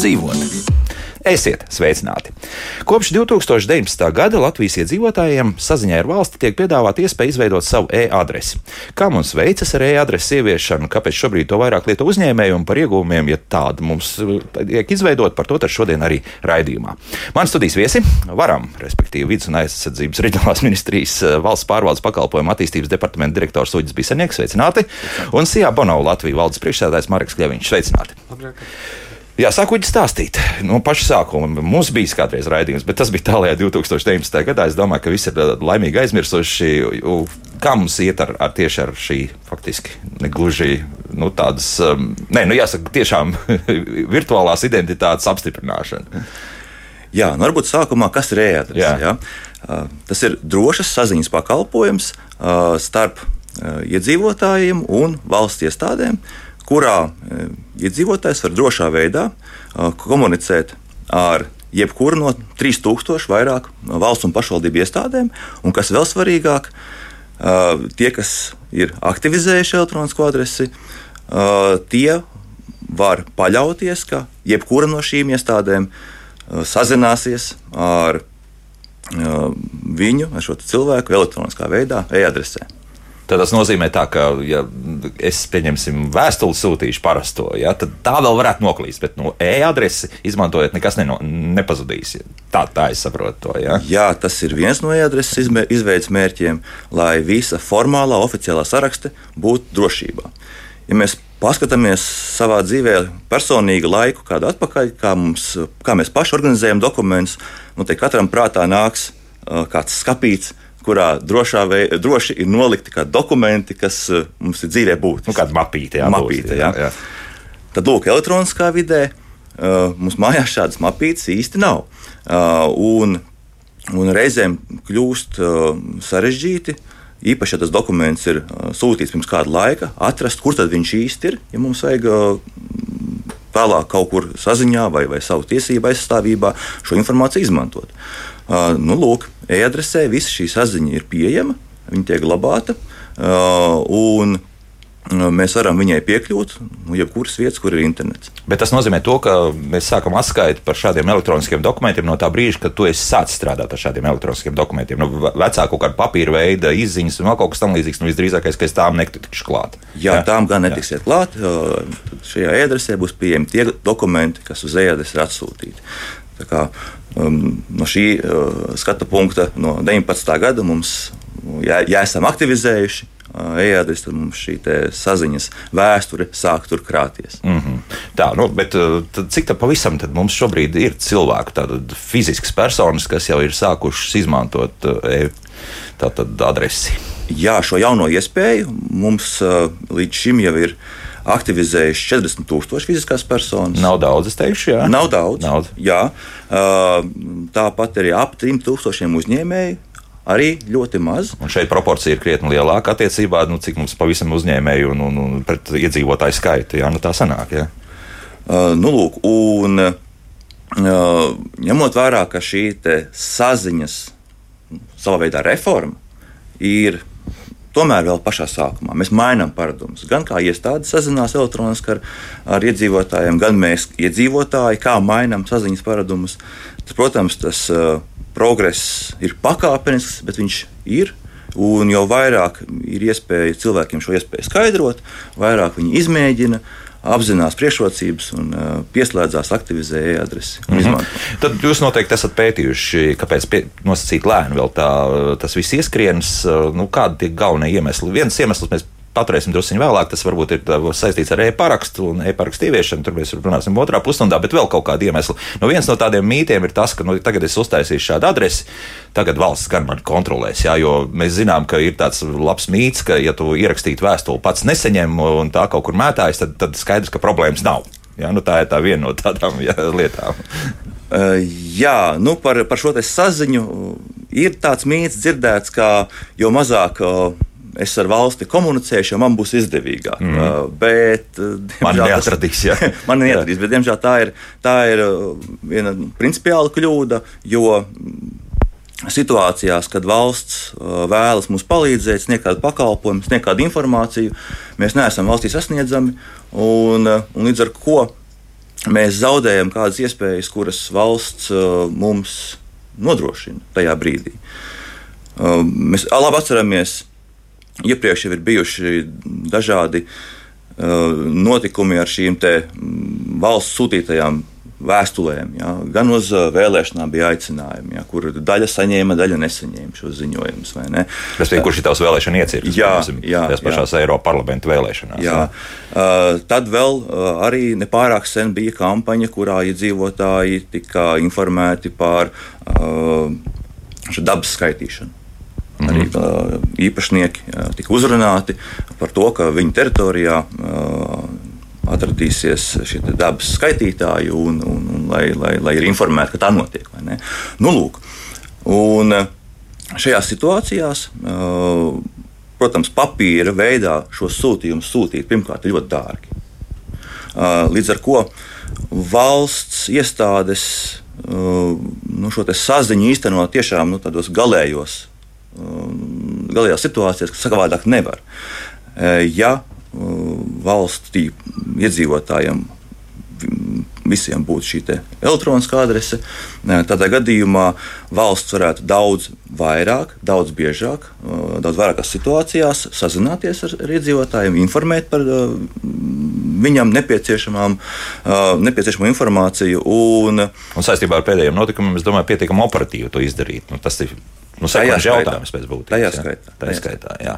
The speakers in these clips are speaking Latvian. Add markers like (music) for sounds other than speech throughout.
dzīvot. Esiet sveicināti! Kopš 2019. gada Latvijas iedzīvotājiem saziņā ar valsti tiek piedāvāta iespēja izveidot savu e-adresi. Kā mums veicas ar e-adresi ieviešanu, kāpēc šobrīd to vairāk lieto uzņēmēji un par iegūmiem, ja tāda mums uh, tiek izveidota, par to šodien arī raidījumā. Mani studijas viesi varam, respektīvi Vides un aizsardzības (laughs) reģionālās ministrijas uh, valsts pārvaldes pakalpojumu attīstības departamenta direktors Uģis Bisenieks, sveicināti, un Sijā Bonau Latvijas valdes priekšsēdājs Mareks Kļeviņš, sveicināti! Labrāk. Jā, sāku viņi stāstīt. No paša sākuma mums bija kādreiz raidījums, bet tas bija tālākajā 2019. gadā. Es domāju, ka visi ir uh, laimīgi aizmirsuši, kā mums iet ar, ar tieši ar šī faktiski negluži nu, tādas, um, ne, nu jāsaka, tiešām (laughs) virtuālās identitātes apstiprināšana. Jā, nu varbūt sākumā kas ir e-adrese. Jā. Jā? Uh, tas ir drošas saziņas pakalpojums uh, starp iedzīvotājiem un valsts iestādēm, kurā e, iedzīvotājs var drošā veidā e, komunicēt ar jebkuru no 3000 vairāk valsts un pašvaldību iestādēm, un kas vēl svarīgāk, e, tie, kas ir aktivizējuši elektronisko adresi, tie var paļauties, ka jebkura no šīm iestādēm sazināsies ar viņu, ar šo cilvēku elektroniskā veidā, e-adresē. Tad tas nozīmē, tā, ka, ja es pieņemsim vēstuli sūtīšu parasto, ja, tad tā vēl varētu noklīst. Bet no e-adresi izmantojot, nekas neno, nepazudīs. Tā, tā es saprotu to. Ja. Jā, tas ir viens no e-adreses izveidas mērķiem, lai visa formālā, oficiālā saraksta būtu drošībā. Ja mēs paskatāmies savā dzīvē, personīgi laiku, kādu atpakaļ, kā, mums, kā mēs paši organizējam dokumentus, nu, tad katram prātā nāks uh, kāds skapīts kurā vei, droši ir nolikti kādi dokumenti, kas uh, mums ir dzīvē būtiski. Nu, kāda mapīte, jā, mapīte, jā. jā. Tad, lūk, elektroniskā vidē uh, mums mājās šādas mapītes īsti nav. Uh, un, un reizēm kļūst sarežģīti. Īpaši, ja tas dokuments ir sūtīts pirms kāda laika, atrast, kur tad viņš īsti ir. Ja mums vajag vēlāk kaut kur saziņā vai, vai savu tiesību aizstāvībā šo informāciju izmantot. Uh, nu, lūk, e-adresē visa šī saziņa ir pieejama, viņa tiek glabāta. Uh, mēs varam viņai piekļūt nu, jebkuras vietas, kur ir internets. Bet tas nozīmē, to, ka mēs sākam atskaitīt par šādiem elektroniskiem dokumentiem no tā brīža, kad tu esi sācis strādāt ar šādiem elektroniskiem dokumentiem. Nu, vecāku kaut kādu papīra veida izziņas un vēl kaut kas tamlīdzīgs. Nu, visdrīzākais, ka es tām netikšu klāt. Jā, Jā, tām gan netiksiet klāt. Šajā e-adresē būs pieejami tie dokumenti, kas uz e-adresi ir atsūtīti. Kā, um, no šī uh, skatu punkta, no 19. gada mums, ja, ja esam aktivizējuši uh, e-adresi, tad mums šī saziņas vēsture sāk tur krāties. Mm -hmm. Tā, nu, bet uh, cik tā pavisam mums šobrīd ir cilvēku, tātad fiziskas personas, kas jau ir sākušas izmantot uh, e adresi? Jā, šo jauno iespēju mums līdz šim jau ir aktivizējuši 40,000 fiziskās personas. Nav daudz, es teikšu, jā. Nav daudz. Nav. Jā. Tāpat arī ap 3000 uzņēmēju. Arī ļoti maz. Un šeit proporcija ir krietni lielāka attiecībā, nu, cik mums pavisam uzņēmēju un, un, un pret iedzīvotāju skaitu. Jā, nu, tā sanāk. Jā. Uh, nu, lūk, un, uh, ņemot vērā, ka šī saziņas savā veidā reforma ir Tomēr vēl pašā sākumā mēs mainām paradumus. Gan kā iestādes sazinās elektroniski ar, ar iedzīvotājiem, gan mēs, iedzīvotāji, kā mainām saziņas paradumus. Tas, protams, tas uh, progress ir pakāpenisks, bet viņš ir. Un jo vairāk ir iespēja cilvēkiem šo iespēju skaidrot, vairāk viņi izmēģina, uh, apzinās priekšrocības un uh, pieslēdzās, aktivizē e-adresi. Mm -hmm. Tad jūs noteikti esat pētījuši, kāpēc pie, nosacīt lēni vēl tā, tas viss ieskrienas, nu, kādi ir galvenie iemesli. Viens iemesls mēs paturēsim druskuļi vēlāk. Tas varbūt ir saistīts ar e-parakstu un e-parakstu ieviešanu. Tur mēs runāsim otrā pusstundā, bet vēl kaut kāda iemesla. Nu, viens no tādiem mītiem ir tas, ka nu, tagad es uztaisīšu šādu adresi, tagad valsts gan mani kontrolēs. Jā, jo mēs zinām, ka ir tāds labs mīts, ka, ja tu ierakstītu vēstuli pats neseņem un tā kaut kur mētājas, tad, tad skaidrs, ka problēmas nav. Jā, nu, tā ir tā viena no tādām jā, lietām. Uh, jā, nu par, par šo saziņu ir tāds mīts dzirdēts, ka jo mazāk uh, es ar valsti komunicēšu, jo man būs izdevīgāk. Mm. Uh, bet, uh, diemžēl, man neatradīs, tas, (laughs) man neatradīs, bet diemžēl tā ir, tā ir uh, viena principiāla kļūda, jo situācijās, kad valsts uh, vēlas mums palīdzēt, sniegt kādu pakalpojumu, sniegt kādu informāciju, mēs neesam valstī sasniedzami un, un līdz ar to mēs zaudējam kādas iespējas, kuras valsts mums nodrošina tajā brīdī. Mēs labi atceramies, iepriekš jau ir bijuši dažādi notikumi ar šīm valsts sūtītajām vēstulēm. Ja, gan uz uh, vēlēšanām bija aicinājumi, ja, kur daļa saņēma, daļa nesaņēma šos ziņojumus. Ne? Tas ir kurš ir tavs vēlēšana iecirknis? Jā, jā, tās pašās jā. Eiropas parlamenta vēlēšanās. Jā. Uh, tad vēl uh, arī nepārāk sen bija kampaņa, kurā iedzīvotāji tika informēti par uh, dabas skaitīšanu. Arī mhm. īpašnieki tika uzrunāti par to, ka viņu teritorijā atradīsies šie dabas skaitītāji, un, un, un lai, lai, lai ir informēti, ka tā notiek. Nu, lūk, un šajās situācijās, protams, papīra veidā šos sūtījumus sūtīt pirmkārt ir ļoti dārgi. Līdz ar to valsts iestādes nu, šo saziņu īstenot tiešām nu, tādos galējos, galējās situācijās, kas savādāk nevar. Ja valstī iedzīvotājiem visiem būtu šī elektroniskā adrese. Tādā gadījumā valsts varētu daudz vairāk, daudz biežāk, daudz vairākās situācijās sazināties ar, ar iedzīvotājiem, informēt par viņam nepieciešamām, nepieciešamo informāciju. Un, un saistībā ar pēdējiem notikumiem, es domāju, pietiekami operatīvi to izdarīt. Nu, tas ir Nu, Sekošais jautājums pēc būtības. Tajā skaitā. Tajā skaitā jā.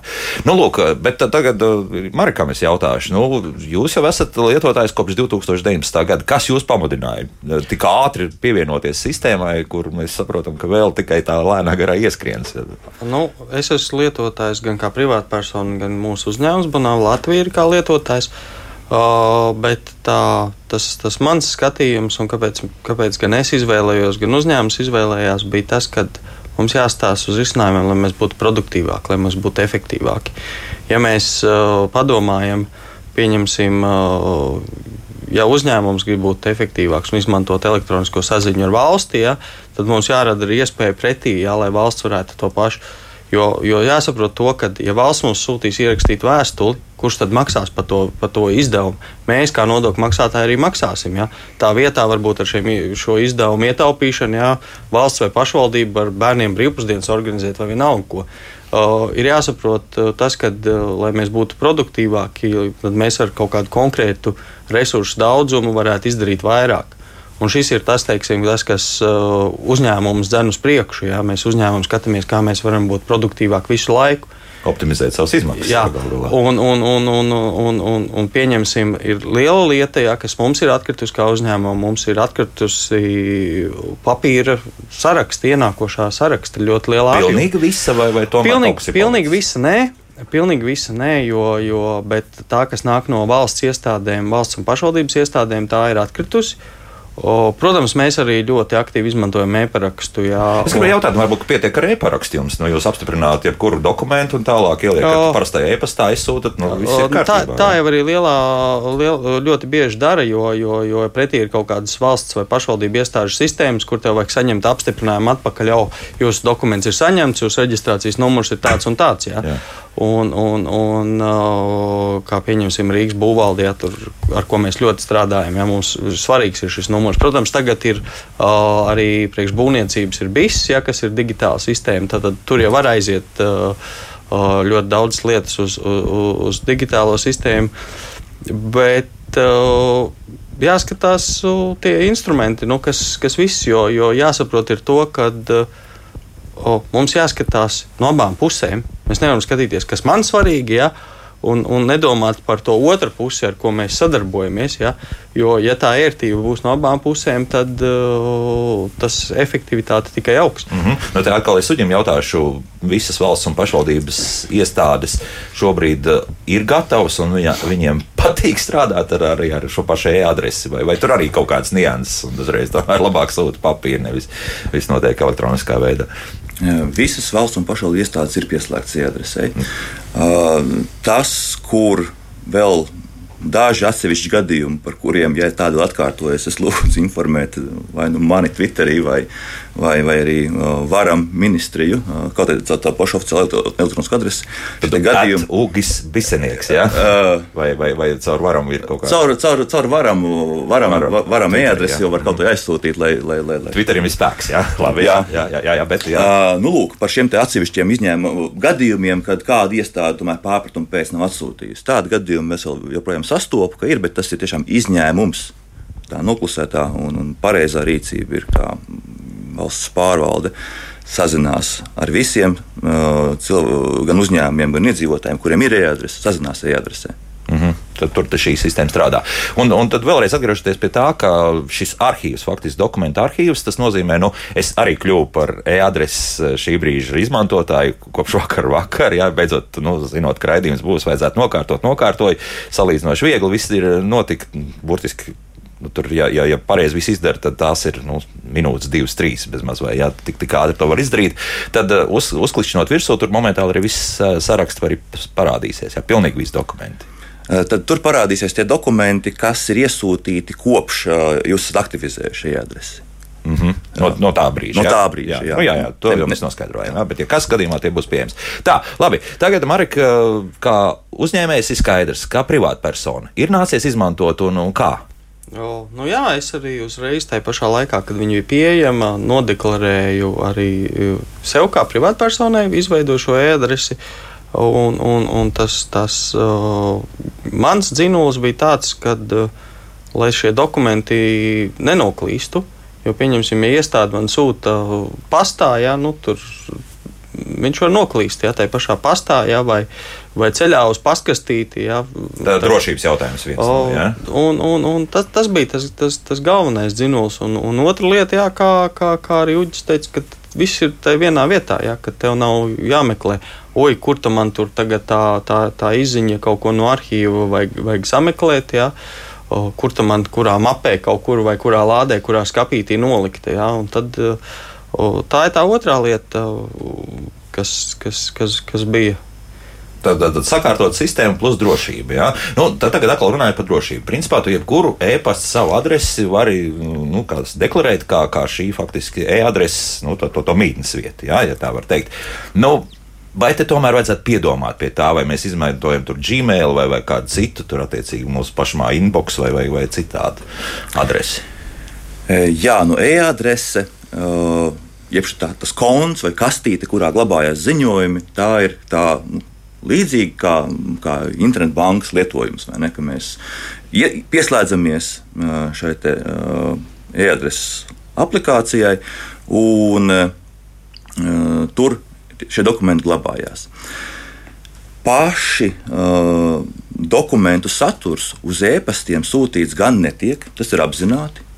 Nu, lūk, bet tagad uh, Marikam es jautāšu. Nu, jūs jau esat lietotājs kopš 2019. gada. Kas jūs pamudināja tik ātri pievienoties sistēmai, kur mēs saprotam, ka vēl tikai tā lēnā garā ieskrienas? Nu, es esmu lietotājs gan kā privātpersona, gan mūsu uzņēmums, Banāna Latvija ir kā lietotājs. Uh, bet tā, tas, tas mans skatījums, un kāpēc, kāpēc gan es izvēlējos, gan uzņēmums izvēlējās, bija tas, ka Mums jāstāsta uz risinājumiem, lai mēs būtu produktīvāki, lai mēs būtu efektīvāki. Ja mēs uh, padomājam, pieņemsim, uh, ja uzņēmums grib būt efektīvāks un izmantot elektronisko saziņu ar valsti, ja, tad mums jārada arī iespēja pretī, ja, lai valsts varētu to pašu Jo, jo jāsaprot to, ka, ja valsts mums sūtīs ierakstīt vēstuli, kurš tad maksās par to, par to izdevumu? Mēs, kā nodokļu maksātāji, arī maksāsim. Ja? Tā vietā varbūt ar šiem, šo izdevumu ietaupīšanu, ja valsts vai pašvaldība var bērniem brīvpusdienas organizēt vai vienalga ko. Uh, ir jāsaprot uh, tas, ka, uh, lai mēs būtu produktīvāki, tad mēs ar kaut kādu konkrētu resursu daudzumu varētu izdarīt vairāk. Un šis ir tas, teiksim, tas kas uh, uzņēmums dzen uz priekšu. Jā. Mēs uzņēmumam skatāmies, kā mēs varam būt produktīvāki visu laiku. Optimizēt savas izmaksas. Jā, un, un, un, un, un, un, un pieņemsim, ir liela lieta, jā, kas mums ir atkritusi kā uzņēmumam. Mums ir atkritusi papīra saraksta, ienākošā saraksta ļoti lielā apjomā. Pilnīgi visa vai, vai tomēr? Pilnīgi, pilnīgi visa, nē. Pilnīgi visa nē, jo, jo tā, kas nāk no valsts iestādēm, valsts un pašvaldības iestādēm, tā ir atkritusi. O, protams, mēs arī ļoti aktīvi izmantojam e-parakstu. Jā, es gribēju jautāt, varbūt pietiek ar e-parakstu jums. Nu, jūs apstiprināt jebkuru dokumentu un tālāk ieliekat parastajā e-pastā, aizsūtat. Nu, tā, tā jau arī lielā, liel, ļoti bieži dara, jo, jo, jo pretī ir kaut kādas valsts vai pašvaldību iestāžu sistēmas, kur tev vajag saņemt apstiprinājumu atpakaļ. Jau jūsu dokuments ir saņemts, jūsu reģistrācijas numurs ir tāds un tāds. Jā. Jā. Un, un, un, kā pieņemsim Rīgas būvvaldē, ar ko mēs ļoti strādājam, ja mums svarīgs ir šis numurs. Protams, tagad ir arī priekšbūvniecības ir BIS, ja, kas ir digitāla sistēma. Tad, tad tur jau var aiziet ļoti daudz lietas uz, uz, uz digitālo sistēmu. Bet jāskatās tie instrumenti, nu, kas, kas viss, jo, jo jāsaprot ir to, ka mums jāskatās no abām pusēm. Mēs nevaram skatīties, kas man svarīgi, ja, un, un nedomāt par to otru pusi, ar ko mēs sadarbojamies. Ja, jo, ja tā ērtība būs no abām pusēm, tad uh, tas efektivitāte tikai augs. Mm -hmm. nu, tā atkal es suģim jautāšu, visas valsts un pašvaldības iestādes šobrīd uh, ir gatavas un viņa, viņiem patīk strādāt ar, arī ar šo pašu e-adresi, vai, vai tur arī kaut kādas nianses, un uzreiz tomēr labāk sūta papīru, nevis viss notiek elektroniskā veidā. Visas valsts un pašvaldību iestādes ir pieslēgtas e-adresei. Mm. Tas, kur vēl daži atsevišķi gadījumi, par kuriem, ja tādi atkārtojas, es lūdzu informēt vai nu mani Twitterī, vai, vai, vai arī varam ministriju, kaut arī caur tā pašu oficiālu elektronisku adresi. Tad gadījumi Ugis Bisenieks, jā? (laughs) Vai, vai, vai caur varam ir kaut kā? Caur, caur, caur varam, varam, varam, varam e-adresi, jo var kaut ko aizsūtīt, lai, lai, lai, lai. Twitterim ir spēks, jā? Labi, jā, jā, jā, jā, jā bet, jā. Uh, nu, lūk, par šiem te atsevišķiem izņēmumu gadījumiem, kad kāda iestāde tomēr pārpratumu pēc nav atsūtījusi. Tādu gadījumu mēs joprojām sastopu, ka ir, bet tas ir tiešām izņēmums. Tā noklusētā un, un pareizā rīcība ir kā valsts pārvalde sazinās ar visiem, uh, gan uzņēmumiem, gan iedzīvotājiem, kuriem ir e-adrese, sazinās e-adresē. Mm -hmm. Tad tur šī sistēma strādā. Un, un tad vēlreiz atgriežoties pie tā, ka šis arhīvs, faktiski dokumentu arhīvs, tas nozīmē, ka nu, es arī kļuvu par e-adreses šī brīža izmantotāju kopš vakar, vakar. Jā, beidzot, nu, zinot, ka raidījums būs, vajadzētu nokārtot, nokārtoju. Salīdzinoši viegli viss ir notikt burtiski nu, tur, ja, ja, ja pareizi viss izdara, tad tās ir nu, minūtes, divas, trīs. Bezmaz vai jā, tik, tik ātri to var izdarīt. Tad uh, uz, uzklikšķinot virsū, tur momentāli arī viss uh, saraksts parādīsies. Jā, pilnīgi visi dokumenti. Eh, tad tur parādīsies tie dokumenti, kas ir iesūtīti kopš eh, jūs esat aktivizējuši šī adrese. Mm -hmm. no, no tā brīža. No jā? tā brīža. Jā, jā. Nu, jā, jā to jau mēs noskaidrojām. Jā, bet, ja kas gadījumā tie būs pieejams. Tā, labi. Tagad, Marika, eh, kā uzņēmējs, ir skaidrs, kā privātpersona ir nācies izmantot un, un kā. O, nu jā, es arī uzreiz tajā pašā laikā, kad viņi bija pieejama, nodeklarēju arī sev kā privātpersonai, izveidoju šo e-adresi. Un, un, un tas, tas uh, mans dzinulis bija tāds, ka, uh, lai šie dokumenti nenoklīstu, jo, pieņemsim, ja iestāde man sūta pastā, ja, nu, tur viņš var noklīst, ja tā pašā pastā, ja, vai, vai ceļā uz paskastīti. Ja, tā ir drošības jautājums. Viens, o, ja? un, un, un tas, tas bija tas, tas, tas galvenais dzinulis. Un, un otra lieta, jā, kā, kā, kā arī Uģis teica, ka viss ir tajā vienā vietā, ja, ka tev nav jāmeklē oi, kur tu man tur tagad tā, tā, tā izziņa kaut ko no arhīva vajag, vajag sameklēt. Ja? Kur tu man, kurā mapē kaut kur vai kurā lādē, kurā skapītī nolikt. Ja? Un tad, tā ir tā otrā lieta, kas, kas, kas, kas bija Tad, tad, tad sakārtot sistēmu plus drošība. Ja? Nu, tad tagad atkal runājot par drošību. Principā tu jebkuru e-pasta savu adresi vari nu, deklarēt kā, kā šī faktiski e-adrese, nu, to, to, to mītnes vietu, ja? ja tā var teikt. Nu, Vai te tomēr vajadzētu piedomāt pie tā, vai mēs izmantojam tur Gmail vai, vai kādu citu, tur attiecīgi mūsu pašā inbox vai, vai, vai citādu adresi? E, jā, nu e-adrese. Uh, jeb tā, tas konts vai kastīte, kurā glabājas ziņojumi, tā ir tā, nu, līdzīga kā, kā internetbankas lietojums. Ne, mēs pieslēdzamies šai te, uh, e-adreses aplikācijai, un uh, tur šie dokumenti glabājās. Paši uh, dokumentu saturs uz e-pastiem sūtīts gan netiek, tas ir apzināti uh,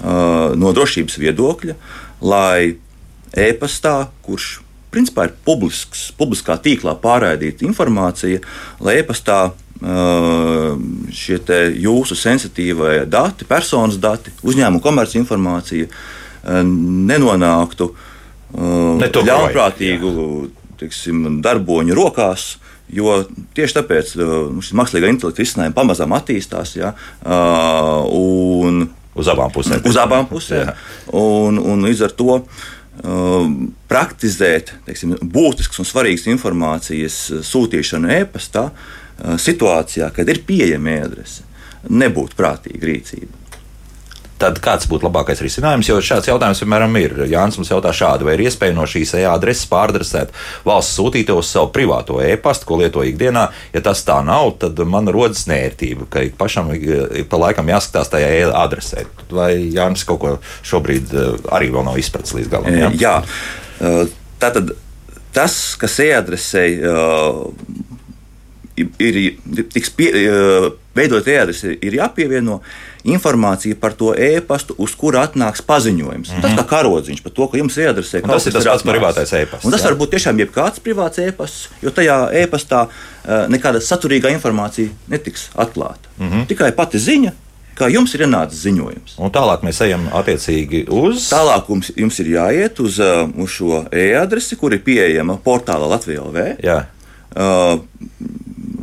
no drošības viedokļa, lai e-pastā, kurš principā ir publisks, publiskā tīklā pārraidīta informācija, lai e-pastā šie jūsu sensitīvie dati, personas dati, uzņēmuma komercinformācija nenonāktu ļaunprātīgu tiksim, darboņu rokās. Jo tieši tāpēc šis mākslīgā intelekta risinājums pamazām attīstās. Ja, un, uz abām pusēm. Uz abām pusēm. un, un līdz ar to praktizēt teiksim, būtiskas un svarīgas informācijas sūtīšanu e-pastā situācijā, kad ir pieejama e-adrese, nebūtu prātīga rīcība tad kāds būtu labākais risinājums? Jo šāds jautājums vienmēr ir. Jānis mums jautā šādi, vai ir iespēja no šīs e-adreses pārdresēt valsts sūtīto uz savu privāto e-pastu, ko lieto ikdienā. Ja tas tā nav, tad man rodas nērtība, ka pašam ik pa laikam jāskatās tajā e-adresē. Vai Jānis kaut ko šobrīd eh, arī vēl nav izpratis līdz galam? Jā, jā. Eh, tātad tas, kas e-adresē eh, ir, ir tiks pie, veidot e-adresi, ir jāpievieno informācija par to e-pastu, uz kura atnāks paziņojums. Mm -hmm. Tas kā karodziņš par to, ka jums e-adresē kaut kas tāds - tas ir tas privātais e-pasts. Un tas jā. var būt tiešām jebkāds privāts e-pasts, jo tajā e-pastā uh, nekāda saturīga informācija netiks atklāta. Mm -hmm. Tikai pati ziņa, kā jums ir ienācis ziņojums. Un tālāk mēs ejam attiecīgi uz. Tālāk jums, jums ir jāiet uz, uh, uz šo e-adresi, kur ir pieejama portālā Latvijā LV. Jā. Uh,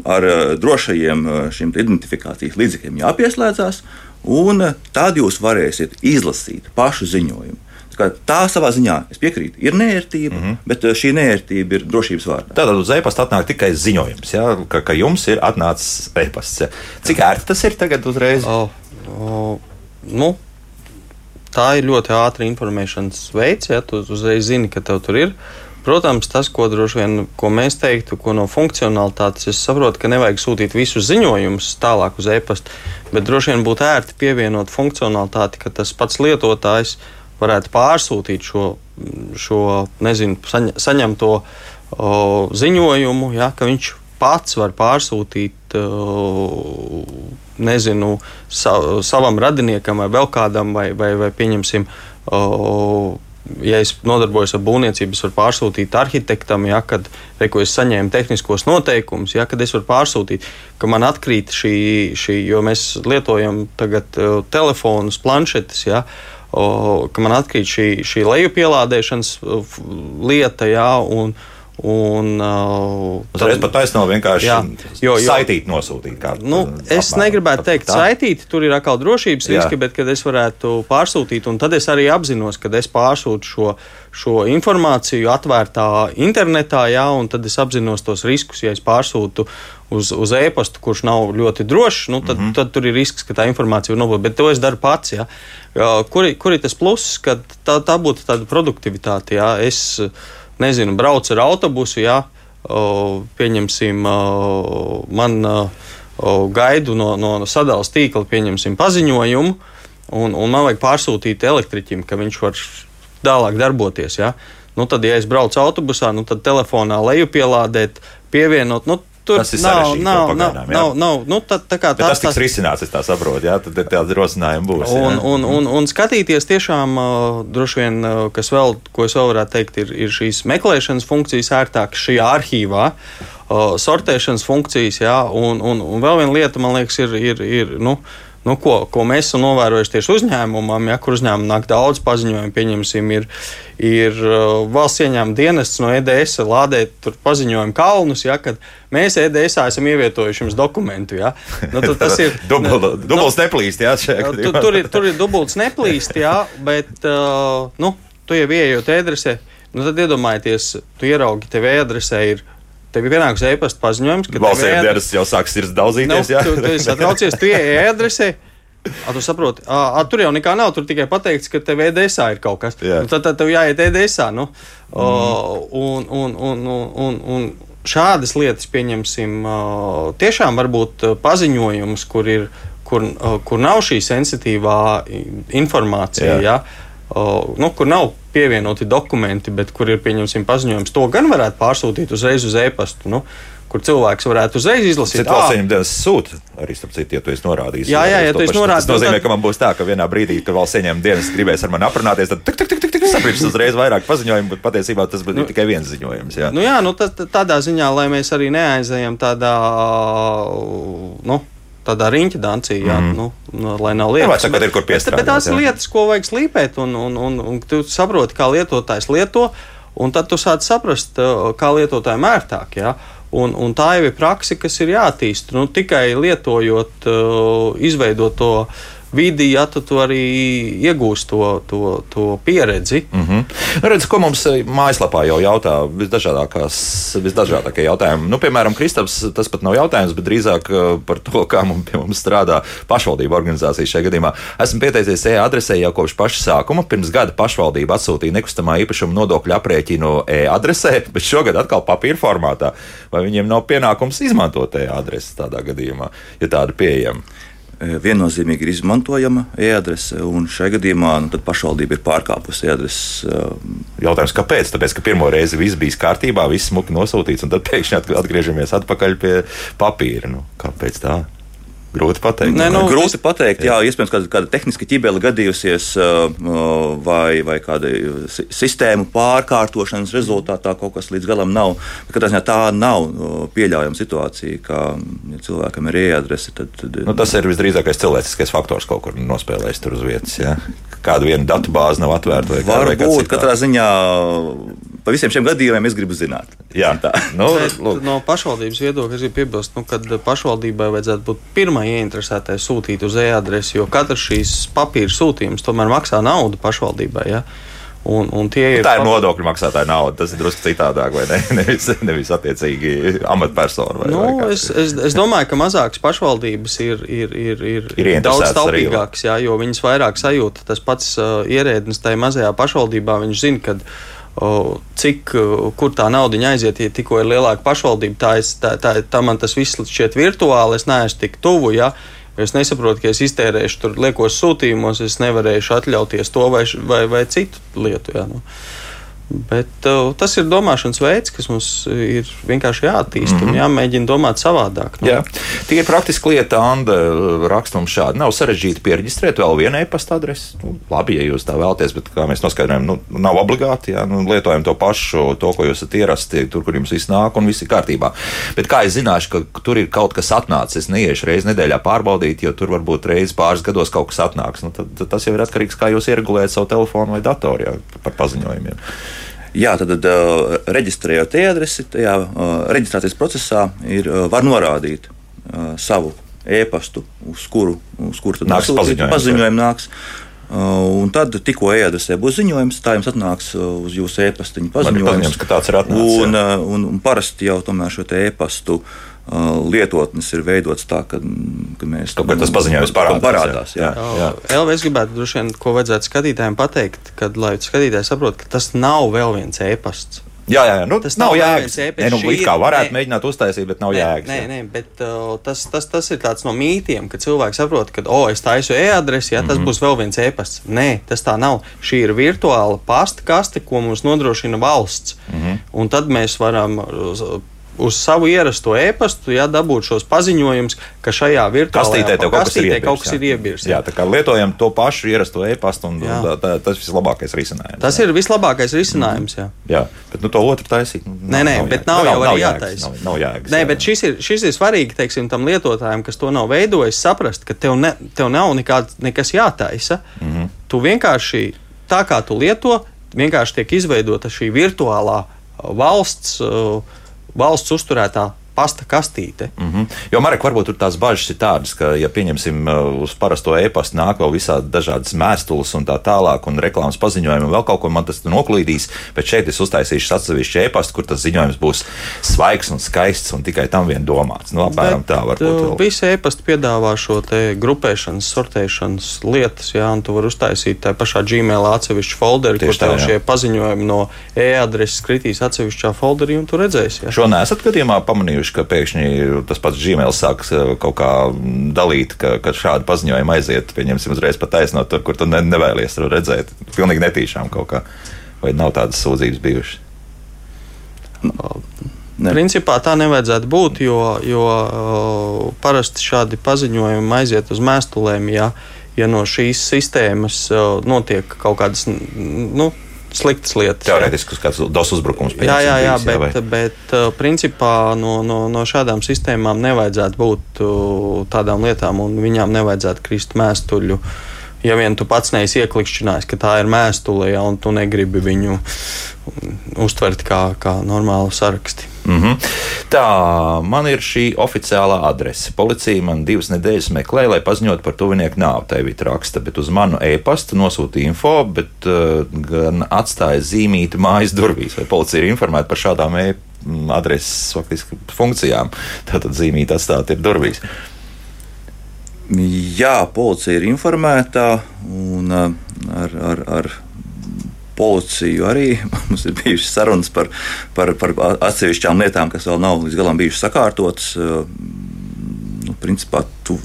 ar drošajiem šiem identifikācijas līdzekļiem jāpieslēdzās, un tad jūs varēsiet izlasīt pašu ziņojumu. Tā savā ziņā, es piekrītu, ir nērtība, mm -hmm. bet šī nērtība ir drošības vārdā. Tātad uz e-pasta atnāk tikai ziņojums, ja, ka, ka jums ir atnācis e-pasts. Ja. Cik ērti tas ir tagad uzreiz? Oh, oh, nu, tā ir ļoti ātra informēšanas veids, ja tu uzreiz zini, ka tev tur ir. Protams, tas, ko droši vien ko mēs teiktu, ko no funkcionalitātes es saprotu, ka nevajag sūtīt visus ziņojumus tālāk uz e-pasta, bet droši vien būtu ērti pievienot funkcionalitāti, ka tas pats lietotājs varētu pārsūtīt šo, šo nezinu, saņ, saņemto o, ziņojumu, ja, ka viņš pats var pārsūtīt o, nezinu, sa, savam radiniekam vai vēl kādam, vai, vai, vai pieņemsim. O, ja es nodarbojos ar būvniecību, es varu pārsūtīt arhitektam, ja, kad reku, es saņēmu tehniskos noteikumus, ja, kad es varu pārsūtīt, ka man atkrīt šī, šī jo mēs lietojam tagad uh, telefonus, planšetes, ja, o, ka man atkrīt šī, šī lejupielādēšanas lieta, ja, un, Un, uh, tad, pat taisnība vienkārši jā, jo, jo, saitīt, nosūtīt. Kā, nu, es apmēram, negribētu teikt, tā? saitīt, tur ir atkal drošības riski, jā. bet kad es varētu pārsūtīt, un tad es arī apzinos, ka es pārsūtu šo, šo informāciju atvērtā internetā, jā, un tad es apzinos tos riskus, ja es pārsūtu uz, uz e-pastu, kurš nav ļoti drošs, nu, tad, mm -hmm. tad tur ir risks, ka tā informācija var nobūt. Bet to es daru pats. Ja. Kur, kur ir tas pluss, ka tā, tā būtu tāda produktivitāte? Ja. Es, nezinu, brauc ar autobusu, jā, pieņemsim, man gaidu no, no sadalījuma tīkla, pieņemsim paziņojumu, un, un man vajag pārsūtīt elektriķim, ka viņš var tālāk darboties. Ja? Nu, tad, ja es braucu autobusā, nu, tad telefonā lejupielādēt, pievienot. Nu, Tur tas ir nav, nav, nav, nav, nav, nu, tā, tā kā, tā, tas tiks risināts, es tā saprotu, jā, tad tāds rosinājums būs. Un, un, un, un skatīties tiešām, uh, droši vien, uh, kas vēl, ko es vēl varētu teikt, ir, ir šīs meklēšanas funkcijas ērtākas šajā arhīvā. Uh, sortēšanas funkcijas, jā, un, un, un vēl viena lieta, man liekas, ir, ir, ir nu, uh, nu, ko, ko mēs esam novērojuši tieši uzņēmumam, ja kur uzņēmumam nāk daudz paziņojumu, pieņemsim, ir, ir uh, valsts ieņēmuma dienests no EDS lādēt paziņojumu kalnus, ja, kad mēs EDS esam ievietojuši jums dokumentu. Ja. Nu, tas ir (laughs) Dubul, nu, dubults neplīst, jā, tu, tur, ir, tur ir dubults neplīst, jā, bet uh, nu, tu jau ieejot e-adresē, nu, tad iedomājieties, tu ieraugi tev e-adresē ir Tev ir pienāks e-pasta paziņojums, ka valsts ēdienas jau sāks sirds daudzīties. Nu, tu, tu esi atraucies, tu ieej e-adresē. A, tu saproti, a, a, tur jau nekā nav. Tur tikai pateikts, ka tev EDSā ir kaut kas. Jā. Nu, tad, tad tev jāiet EDSā. Nu. Mm. O, un, un, un, un, un, šādas lietas, pieņemsim, tiešām var būt paziņojums, kur, ir, kur, kur nav šī sensitīvā informācija. Jā. Ja? nu, kur nav pievienoti dokumenti, bet kur ir pieņemsim paziņojums, to gan varētu pārsūtīt uzreiz uz e-pastu. Nu, kur cilvēks varētu uzreiz izlasīt. Tas valsts ieņemšanas sūta arī, starp citu, ja tu esi norādījis. Jā, jā, ja tu esi norādījis. Tas nozīmē, ka man būs tā, ka vienā brīdī, kad valsts ieņēmuma dienas gribēs ar mani aprunāties, tad tik, tik, tik, tik, tik saprīts uzreiz vairāk paziņojumu, bet patiesībā tas bija nu, tikai viens ziņojums. Jā, nu, jā nu, tā, tādā ziņā, lai mēs arī neaizējam tādā, nu, tādā riņķa dancī, jā, mm. nu, nu, lai nav lietas. Jā, bet, ir, bet, bet tās ir lietas, ko vajag slīpēt, un, un, un, un tu saproti, kā lietotājs lieto, un tad tu sāc saprast, kā lietotājiem ērtāk. Jā. Un, un tā jau ir praksa, kas ir jāattīst. Nu, tikai lietojot, izveidot to vidi, ja tu, arī iegūsi to, to, to pieredzi. Mm -hmm. Redz, ko mums eh, mājaslapā jau jautā visdažādākie jautājumi. Nu, piemēram, Kristaps, tas pat nav jautājums, bet drīzāk eh, par to, kā mums, mums strādā pašvaldību organizācijas šajā gadījumā. Esmu pieteicies e-adresē jau kopš paša sākuma. Pirms gada pašvaldība atsūtīja nekustamā īpašuma nodokļu aprēķinu e-adresē, bet šogad atkal papīra formātā. Vai viņiem nav pienākums izmantot e-adresi tādā gadījumā, ja tāda pieejama? Eh, viennozīmīgi ir izmantojama e-adrese, un šajā gadījumā nu, pašvaldība ir pārkāpusi e-adreses. Eh, Jautājums, kāpēc? Tāpēc, ka pirmo reizi viss bija kārtībā, viss smuki nosūtīts, un tad pēkšņi atgriežamies atpakaļ pie papīra. Nu, kāpēc tā? Grūti pateikt. Nē, nu, grūti pateikt, jā, jā iespējams, kāda, kāda tehniska ķibele gadījusies vai, vai kāda sistēmu pārkārtošanas rezultātā kaut kas līdz galam nav. Bet, ziņā, tā nav pieļaujama situācija, ka ja cilvēkam ir e-adrese. Tad, tad, nu, tas ir visdrīzākais cilvēciskais faktors kaut kur nospēlējis tur uz vietas. Ja? Kāda viena datu bāze nav atvērta vai kāda cita. Varbūt katrā ziņā par visiem šiem gadījumiem es gribu zināt. Jā, tā nu, Bet no pašvaldības viedokļa es gribu piebilst, nu, ka pašvaldībai vajadzētu būt pirmai ieinteresētai sūtīt uz e-adresi, jo katrs šīs papīra sūtījums tomēr maksā naudu pašvaldībai. Ja? Un, un ir tā ir nodokļu maksātāja nauda. Tas ir drusku citādāk, vai ne? (laughs) Nevis, nevis attiecīgi amatpersonu. Vai, nu, vai es, es, es domāju, ka mazākas pašvaldības ir, ir, ir, ir, ir daudz taupīgākas, jā, jo viņas vairāk sajūta. Tas pats uh, ierēdnis tajā mazajā pašvaldībā, viņš zina, ka uh, cik, kur tā nauda aiziet, ja tikko ir lielāka pašvaldība, tā, es, tā, tā, tā man tas viss šķiet virtuāli, es neesmu tik tuvu. Ja? Es nesaprotu, ka es iztērēšu tur liekos sūtījumos, es nevarēšu atļauties to vai, vai, vai citu lietu. Jā, nu. Bet uh, tas ir domāšanas veids, kas mums ir vienkārši jāattīst mm -hmm. un mhm. jāmēģina domāt savādāk. Nu. Jā. Tie ir praktiski lieta, Anna raksta mums šādi. Nav sarežģīti pierģistrēt vēl vienu e-pasta adresi. Nu, labi, ja jūs tā vēlaties, bet kā mēs noskaidrojam, nu, nav obligāti. Jā, nu, lietojam to pašu, to, ko jūs esat ierasti, tur, kur jums viss nāk un viss ir kārtībā. Bet kā es zināšu, ka tur ir kaut kas atnācis, es neiešu reizi nedēļā pārbaudīt, jo tur varbūt reizi pāris gados kaut kas atnāks. Nu, tad, tad tas jau ir atkarīgs no tā, kā jūs ieregulējat savu telefonu vai datoru jā, par paziņojumiem. Jā, tad, tad uh, reģistrējot e-adresi, tajā uh, reģistrācijas procesā ir, uh, var norādīt savu e-pastu, uz kuru, uz kuru nāks paziņojums. paziņojums nāks. Un tad, tikko e-adresē būs ziņojums, tā jums atnāks uz jūsu e-pastiņu paziņojums. paziņojums tāds ir atnācis. Un, un, un parasti jau tomēr šo e-pastu uh, lietotnes ir veidotas tā, ka, ka mēs kaut kā tas paziņojums parādās. parādās jā. Jā. Jā. Elvis gribētu droši vien, ko vajadzētu skatītājiem pateikt, kad lai skatītāji saprot, ka tas nav vēl viens e-pasts. Jā, jā, nu, tas nav jēgas. Nē, nu, kā varētu nē, mēģināt uztaisīt, bet nav nē, jēgas. Nē, nē, bet uh, tas, tas, tas ir tāds no mītiem, ka cilvēks saprot, ka, oh, es taisu e-adresi, ja tas mm -hmm. būs vēl viens e-pasts. Nē, tas tā nav. Šī ir virtuāla pasta kaste, ko mums nodrošina valsts. Mm -hmm. Un tad mēs varam uz savu ierasto e-pastu, ja dabūt šos paziņojumus, ka šajā virtuālajā kastītē kaut kas ir iebirs jā. jā, tā kā lietojam to pašu ierasto e-pastu, un jā. tā, tā, tas ir vislabākais risinājums. Tas jā. ir vislabākais risinājums, jā. Jā, bet nu, to otru taisīt. Nu, nē, nē, nav bet nav, nav jau nav jātaisa. Nav, nav jāgas, nē, jā, bet šis ir, šis ir svarīgi, teiksim, tam lietotājam, kas to nav veidojis, saprast, ka tev, ne, tev nav nekāds, nekas jātaisa. Mm -hmm. Tu vienkārši tā kā tu lieto, vienkārši tiek izveidota šī virtuālā valsts. Uh, valsts uzturētā pasta kastīte. Mm -hmm. Jo, Marek, varbūt tur tās bažas ir tādas, ka, ja pieņemsim uh, uz parasto e-pastu, nāk vēl visādi dažādas mēstules un tā tālāk, un reklāmas paziņojumi, un vēl kaut ko man tas noklīdīs, bet šeit es uztaisīšu atsevišķu e-pastu, kur tas ziņojums būs svaigs un skaists un tikai tam vien domāts. Nu, apmēram bet, tā var būt. Uh, visi e-pasti piedāvā šo grupēšanas, sortēšanas lietas, jā, un tu vari uztaisīt tajā pašā Gmail atsevišķu folderu, kur tev šie paziņojumi no e-adreses kritīs atsevišķā folderī, un tu redzēsi. Jā. Šo nesat gadījumā pamanījuši pieņemšu, ka pēkšņi tas pats Gmail sāks eh, kaut kā dalīt, ka, ka šādi paziņojumi aiziet, pieņemsim, uzreiz pat taisnot tur, kur tu ne, nevēlies redzēt. Pilnīgi netīšām kaut kā. Vai nav tādas sūdzības bijušas? Ne. Principā tā nevajadzētu būt, jo, jo uh, parasti šādi paziņojumi aiziet uz mēstulēm, ja, ja no šīs sistēmas uh, notiek kaut kādas nu, sliktas lietas. Teorētiski kāds dos uzbrukums. Jā, jā, jā, bet, vai? bet uh, principā no, no, no šādām sistēmām nevajadzētu būt uh, tādām lietām, un viņām nevajadzētu krist mēstuļu. Ja vien tu pats neesi ieklikšķinājis, ka tā ir mēstule, ja, un tu negribi viņu uztvert kā, kā normālu sarakstu. Mm -hmm. Tā, man ir šī oficiālā adrese. Policija man divas nedēļas meklēja, lai paziņotu par tuvinieku nāvi. Tā bija raksta, bet uz manu e-pastu nosūtīja info, bet uh, gan atstāja zīmīti mājas durvīs. Vai policija ir informēta par šādām e-adreses faktiski funkcijām? Tātad zīmīti atstāt ir durvīs. Jā, policija ir informēta un uh, ar, ar, ar policiju arī (laughs) mums ir bijušas sarunas par, par, par atsevišķām lietām, kas vēl nav līdz galam bijušas sakārtotas. Nu, principā, tu,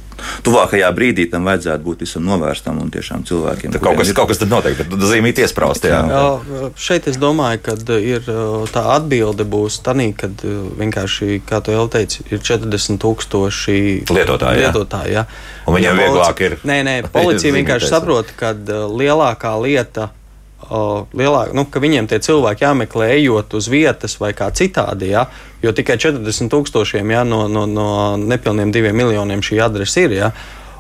tuvākajā brīdī tam vajadzētu būt visam novērstam un tiešām cilvēkiem. Kaut kas, ir... kaut kas tad notiek, bet zīmīt iespraust. Jā. Jā, šeit es domāju, ka ir tā atbilde būs tā, ka vienkārši, kā tu jau teici, ir 40 tūkstoši lietotāji. lietotāji jā. Un viņiem ja vieglāk ir. Nē, nē, policija (laughs) vienkārši saprot, ka lielākā lieta lielāk, nu, ka viņiem tie cilvēki jāmeklē ejot uz vietas vai kā citādi. Ja? Jo tikai 40 tūkstošiem ja, no, no, no nepilniem diviem miljoniem šī adrese ir. Ja?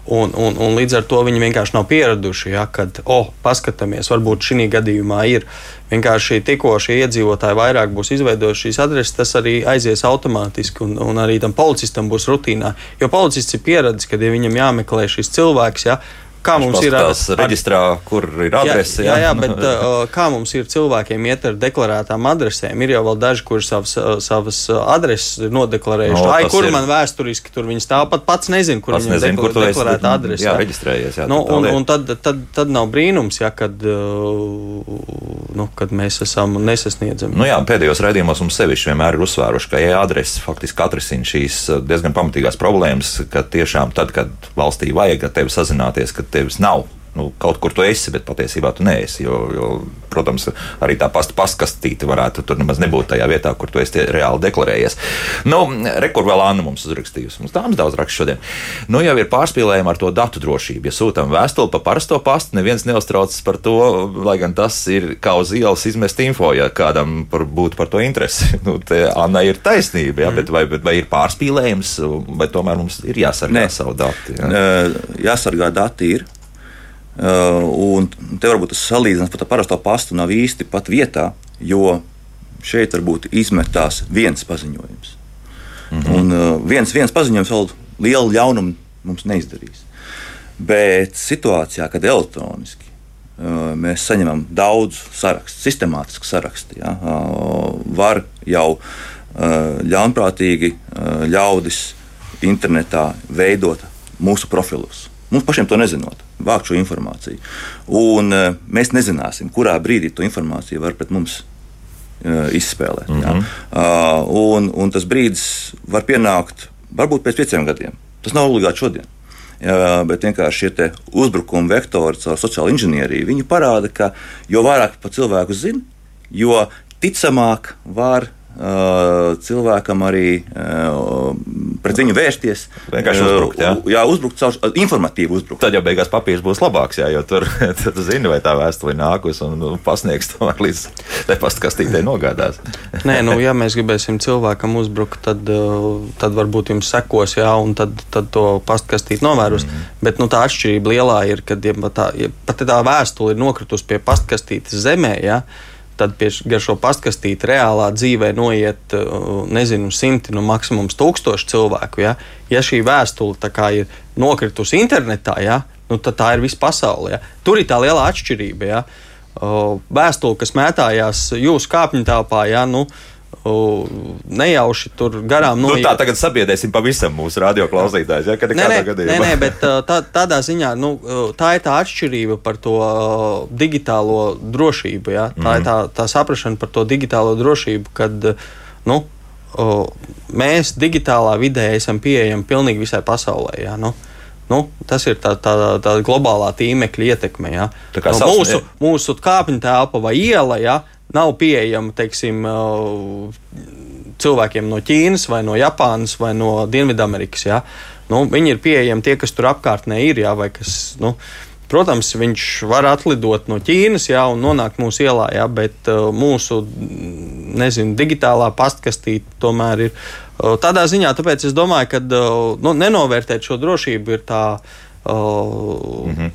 Un, un, un līdz ar to viņi vienkārši nav pieraduši, ja, kad, oh, paskatāmies, varbūt šī gadījumā ir vienkārši tikko šie iedzīvotāji vairāk būs izveidojuši šīs adreses, tas arī aizies automātiski, un, un arī tam policistam būs rutīnā. Jo policists ir pieradis, ka, ja viņam jāmeklē šis cilvēks, ja, kā mums ir ar, reģistrā, kur ir adrese. Jā, jā, jā bet (laughs) uh, kā mums ir cilvēkiem iet ar deklarētām adresēm? Ir jau vēl daži, kuriem savas, uh, savas uh, adreses ir nodeklarējuši. No, Ai, kur ir... man vēsturiski tur viņas stāv, pat pats nezinu, kur viņam nezinu, dekla, deklarēta adrese. Jā, reģistrējies. Jā, nu, un, un tad, tad, tad nav brīnums, ja, kad, nu, kad mēs esam nesasniedzami. Nu jā, pēdējos raidījumos mums sevišķi vienmēr ir uzsvēruši, ka e-adrese faktiski atrisina šīs diezgan pamatīgās problēmas, ka tiešām tad, kad valstī vajag ar tevi sazināties, kad tevis nav. Nu, kaut kur tu esi, bet patiesībā tu neesi. Jo, jo, protams, arī tā pasta pastkastīte varētu tur nemaz nebūt tajā vietā, kur tu esi reāli deklarējies. Nu, Rekur vēl Anna mums uzrakstījusi. Mums tādas daudz rakstu šodien. Nu, jau ir pārspīlējumi ar to datu drošību. Ja sūtām vēstuli pa parasto pastu, neviens neuztraucas par to, lai gan tas ir kā uz ielas izmest info, ja kādam par, būtu par to interesi. (laughs) Nu, Anna ir taisnība, ja, mm. bet vai, bet vai ir pārspīlējums, vai tomēr mums ir jāsargā Nē. savu datu? Ja? Jāsargā dati ir. Uh, un te varbūt tas salīdzinājums pat ar parasto pastu nav īsti pat vietā, jo šeit varbūt izmetās viens paziņojums. -hmm. Un uh, viens, viens paziņojums vēl lielu ļaunumu mums neizdarīs. Bet situācijā, kad elektroniski uh, mēs saņemam daudz sarakstu, sistemātisku sarakstu, ja, var jau ļaunprātīgi ļaudis internetā veidot mūsu profilus. Mums pašiem to nezinot vākt šo informāciju. Un uh, mēs nezināsim, kurā brīdī to informāciju var pret mums uh, izspēlēt. Mm -hmm. uh, un, un tas brīdis var pienākt varbūt pēc pieciem gadiem. Tas nav obligāti šodien. Uh, bet vienkārši šie uzbrukuma vektori caur sociālo inženieriju parāda, ka jo vairāk par cilvēku zina, jo ticamāk var cilvēkam arī pret viņu vērsties. Vienkārši uzbrukt, jā. Jā, uzbrukt caur informatīvu uzbrukumu. Tad jau beigās papīrs būs labāks, jā, jo tur (laughs) tu zini, vai tā vēstule nākus un pasniegs tomēr līdz tai pastkastītei nogādās. (laughs) Nē, nu, ja mēs gribēsim cilvēkam uzbrukt, tad, tad varbūt jums sekos, jā, un tad, tad to pastkastīt novēros. Mm. Bet nu, tā atšķirība lielā ir, kad ja tā, ja pat tā vēstule ir nokritusi pie pastkastītes zemē, jā, tad pie šo pastkastīti reālā dzīvē noiet, uh, nezinu, simti, nu, maksimums tūkstoši cilvēku. Ja, ja šī vēstule ir nokritusi internetā, ja, nu, tad tā ir visa pasaule. Ja. Tur ir tā liela atšķirība. Ja. Vēstule, kas mētājās jūsu kāpņu telpā, ja, nu, uh, nejauši tur garām noiet. Nu, tā tagad sabiedrēsim pavisam mūsu radioklausītājus. Ja, nē, nē, nē, nē, bet tā, tādā ziņā nu, tā ir tā atšķirība par to digitālo drošību. Ja? Tā mm -hmm. ir mhm. tā, tā saprašana par to digitālo drošību, kad nu, mēs digitālā vidē esam pieejami pilnīgi visai pasaulē. Ja? Nu, Nu, tas ir tā, tā, tā globālā tīmekļa ietekme. Ja. Nu, mūsu, mūsu kāpņu telpa vai iela ja, nav pieejama teiksim, cilvēkiem no Ķīnas, vai no Japānas, vai no Dienvidamerikas. Ja? Nu, viņi ir pieejami tie, kas tur apkārtnē ir. Ja? Kas, nu, protams, viņš var atlidot no Ķīnas ja? un nonākt mūsu ielā, ja? bet uh, mūsu nezinu, digitālā pastkastīte tomēr ir uh, tādā ziņā. Tāpēc es domāju, ka uh, nu, nenovērtēt šo drošību ir tā. Uh, mm -hmm.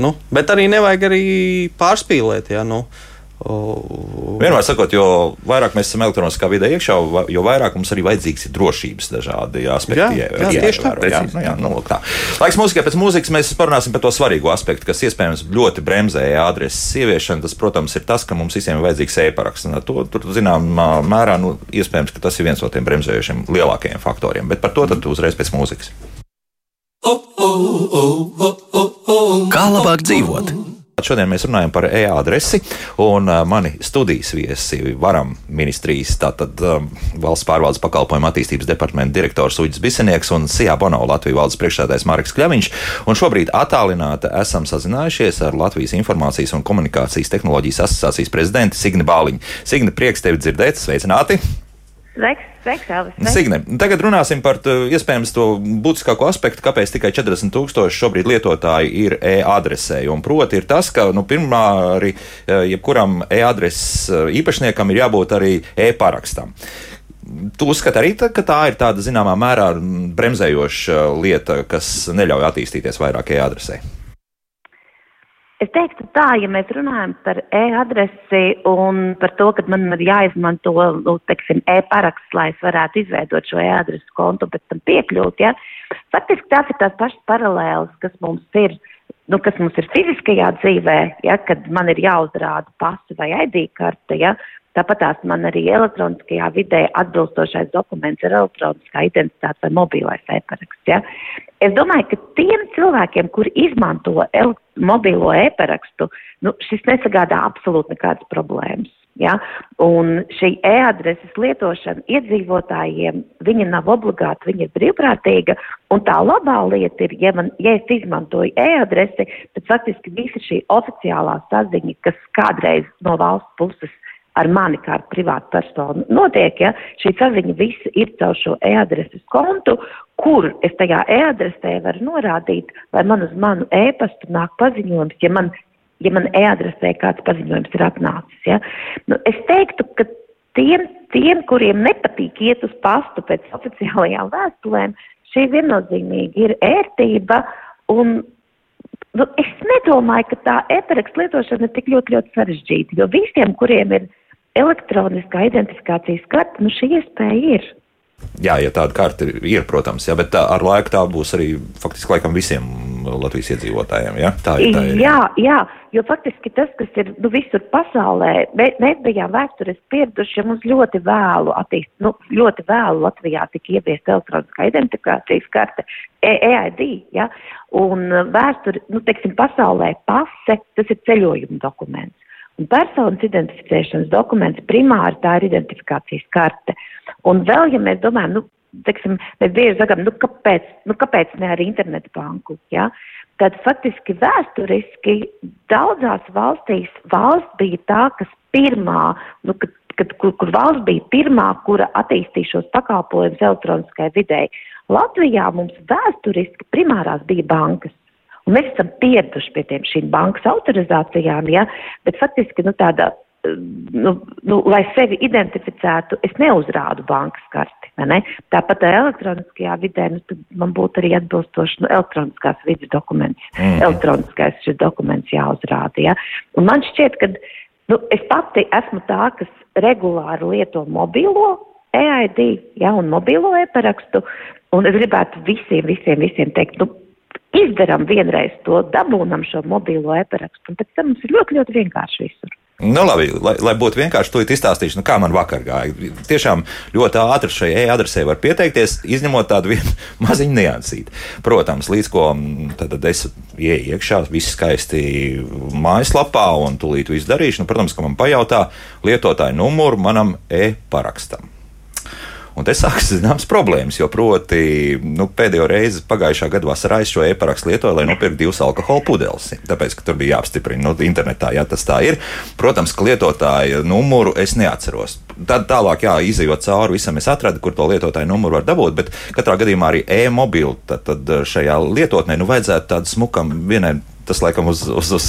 nu, bet arī nevajag arī pārspīlēt. Ja? Nu, uh, Vienmēr sakot, jo vairāk mēs esam elektroniskā vidē iekšā, jo vairāk mums arī vajadzīgs ir drošības dažādi aspekti. Jā, jā, jā tieši tā. Jā, nu, jā, nu, tā. Laiks mūzikai pēc mūzikas mēs parunāsim par to svarīgo aspektu, kas iespējams ļoti bremzēja adreses ieviešanu. Tas, protams, ir tas, ka mums visiem ir vajadzīgs e-paraksts. To tur, zinām, mērā nu, iespējams, ka tas ir viens no tiem bremzējošiem lielākajiem faktoriem. Bet par to tad uzreiz pēc mūzikas. Kā labāk dzīvot? Šodien mēs runājam par e-adresi, un uh, mani studijas viesi varam ministrijas, tātad um, valsts pārvaldes pakalpojumu attīstības departamenta direktors Uģis Bisenieks un Sijā Bono Latvijas valdes priekšsēdājs Marks Kļaviņš. Un šobrīd attālināti esam sazinājušies ar Latvijas Informācijas un komunikācijas tehnoloģijas asociācijas prezidentu Signi Bāliņu. Signi, prieks tevi dzirdēt, sveicināti! Sveiks, sveiks, Elvis. Signe, tagad runāsim par to, iespējams to būtiskāko aspektu, kāpēc tikai 40 tūkstoši šobrīd lietotāji ir e-adresē. Un proti ir tas, ka nu, pirmā arī e, jebkuram e-adreses e, īpašniekam ir jābūt arī e-parakstam. Tu uzskati arī, ka tā ir tāda zināmā mērā bremzējoša lieta, kas neļauj attīstīties vairāk e-adresē? Es teiktu tā, ja mēs runājam par e-adresi un par to, ka man ir jāizmanto, nu, teiksim, e-paraksts, lai es varētu izveidot šo e-adresu kontu, pēc tam piekļūt, ja. Faktiski tās ir tās pašas paralēlas, kas mums ir, nu, kas mums ir fiziskajā dzīvē, ja, kad man ir jāuzrāda pasi vai ID karte, ja. Tāpat tās man arī elektroniskajā vidē atbilstošais dokuments ir elektroniskā identitāte vai mobilais e-paraksts. Ja? Es domāju, ka tiem cilvēkiem, kuri izmanto mobilo e-parakstu, nu, šis nesagādā absolūti nekādas problēmas. Ja? Un šī e-adreses lietošana iedzīvotājiem, viņa nav obligāta, viņa ir brīvprātīga. Un tā labā lieta ir, ja, man, ja es izmantoju e-adresi, tad faktiski visa šī oficiālā saziņa, kas kādreiz no valsts puses ar mani kā privātu personu notiek, ja šī saziņa visa ir caur šo e-adreses kontu, kur es tajā e-adresē varu norādīt, vai man uz manu e-pastu nāk paziņojums, ja man, ja man e-adresē kāds paziņojums ir atnācis. Ja. Nu, es teiktu, ka tiem, tiem, kuriem nepatīk iet uz pastu pēc oficiālajām vēstulēm, šī viennozīmīgi ir ērtība. Un, nu, es nedomāju, ka tā e-parakstu lietošana ir tik ļoti, ļoti sarežģīta, jo visiem, kuriem ir elektroniskā identifikācijas karte, nu šī iespēja ir. Jā, ja tāda karte ir, protams, jā, bet tā, ar laiku tā būs arī faktiski laikam visiem Latvijas iedzīvotājiem. Jā, tā ir. Tā ir. Jā, jā, jo faktiski tas, kas ir nu, visur pasaulē, mēs, mēs bijām vēstures pieraduši, ja mums ļoti vēlu attīst, nu, ļoti vēlu Latvijā tika ieviest elektroniskā identifikācijas karte, EID, ja, un vēsture, nu, teiksim, pasaulē pase, tas ir ceļojuma dokuments. Personas identificēšanas dokuments primāri tā ir identifikācijas karte. Un vēl, ja mēs domājam, nu, teiksim, mēs bieži sakām, nu, kāpēc, nu, kāpēc ne ar internetu banku, ja? Tad faktiski vēsturiski daudzās valstīs valsts bija tā, kas pirmā, nu, kad, kad, kur, kur valsts bija pirmā, kura attīstīja šos pakalpojumus elektroniskai videi. Latvijā mums vēsturiski primārās bija bankas. Un mēs esam pieraduši pie tiem šīm bankas autorizācijām, ja, bet faktiski nu, tāda, nu, nu, lai sevi identificētu, es neuzrādu bankas karti. Ne? Tāpat elektroniskajā vidē nu, man būtu arī atbilstoši nu, elektroniskās vidas dokuments, mm. elektroniskais šis dokuments jāuzrāda. Ja? Un man šķiet, ka nu, es pati esmu tā, kas regulāri lieto mobilo EID ja, un mobilo e-parakstu, un es gribētu visiem, visiem, visiem teikt, nu, izdarām vienreiz to, dabūnam šo mobilo e-parakstu, un pēc tam mums ir ļoti, ļoti vienkārši visur. Nu, labi, lai, lai būtu vienkārši, to izstāstīšu, nu, kā man vakar gāja. Tiešām ļoti ātri šai e-adresē var pieteikties, izņemot tādu vienu (laughs) maziņu niansīti. Protams, līdz ko mm, tad, es ieeju iekšā, viss skaisti mājaslapā un tūlīt visu darīšu. Nu, protams, ka man pajautā lietotāju numuru manam e-parakstam. Un te sākas zināmas problēmas, jo proti nu, pēdējo reizi pagājušā gada vasarā es šo e-parakstu lietoju, lai nopirktu divas alkohola pudeles. Tāpēc, ka tur bija jāapstiprina nu, internetā, ja tas tā ir. Protams, ka lietotāja numuru es neatceros. Tad tālāk, jā, izējot cauri visam, es atradu, kur to lietotāju numuru var dabūt, bet katrā gadījumā arī e-mobili šajā lietotnē nu, vajadzētu tādu smukam vienai tas laikam uz, uz, uz,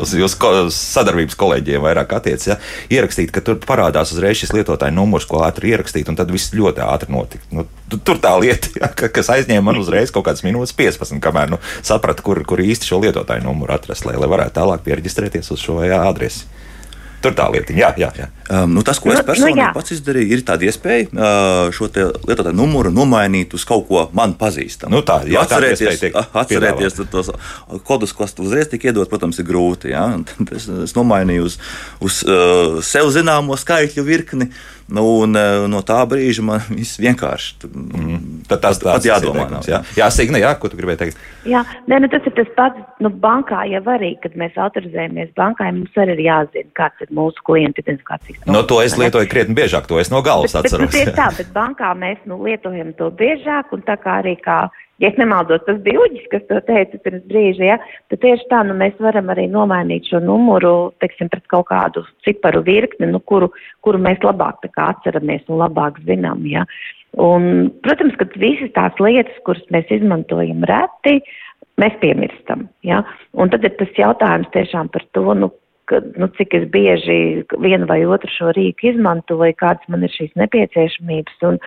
uz jūsu ko, sadarbības kolēģiem vairāk attiecas. Ja? Ierakstīt, ka tur parādās uzreiz šis lietotāja numurs, ko ātri ierakstīt, un tad viss ļoti ātri notika. Nu, tur tā lieta, ja, kas aizņēma man uzreiz kaut kādas minūtes, 15, kamēr nu, sapratu, kur, kur īsti šo lietotāju numuru atrast, lai, lai varētu tālāk pieregistrēties uz šo jā, adresi. Tur tā lieta, jā, jā. jā. Um, nu, tas, ko es personīgi nu, nu, pats izdarīju, ir tāda iespēja uh, šo lietotāju numuru nomainīt uz kaut ko man pazīstamu. Nu, tā, jā, atcerēties, tā atcerēties tos kodus, kas uzreiz tika iedot, protams, ir grūti. Ja? (laughs) Es, es nomainīju uz, uz uh, sev zināmo skaitļu virkni. Nu, un, uh, no tā brīža man (laughs) viss vienkārši mm. Tad tas pats jādomā. Nav, jā, jā Signe, jā, ko tu gribēji teikt? Jā, nē, nu, tas ir tas pats. Nu, bankā jau arī, kad mēs autorizējamies bankai, mums arī ir jāzina, kāds ir mūsu klienta identifikācijas. No to es lietoju krietni biežāk, to es no galvas bet, atceros. Bet, nu, tā, bet bankā mēs nu, lietojam to biežāk, un tā kā arī kā, ja es nemaldos, tas bija Uģis, kas to teica pirms brīža, ja, tad tieši tā, nu, mēs varam arī nomainīt šo numuru, teiksim, pret kaut kādu ciparu virkni, nu, kuru, kuru mēs labāk tā kā atceramies un labāk zinām, ja. Un, protams, ka visas tās lietas, kuras mēs izmantojam reti, mēs piemirstam. Ja? Un tad ir tas jautājums tiešām par to, nu, ka, nu, cik es bieži vienu vai otru šo rīku izmantoju, kādas man ir šīs nepieciešamības un,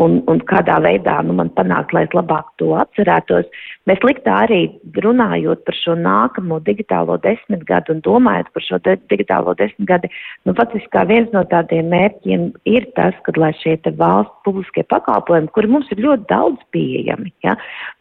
un, un kādā veidā nu, man panākt, lai es labāk to atcerētos. Mēs liktā arī runājot par šo nākamo digitālo desmitgadu un domājot par šo de digitālo desmitgadi, nu, faktiski kā viens no tādiem mērķiem ir tas, ka lai šie valsts publiskie pakalpojumi, kuri mums ir ļoti daudz pieejami, ja,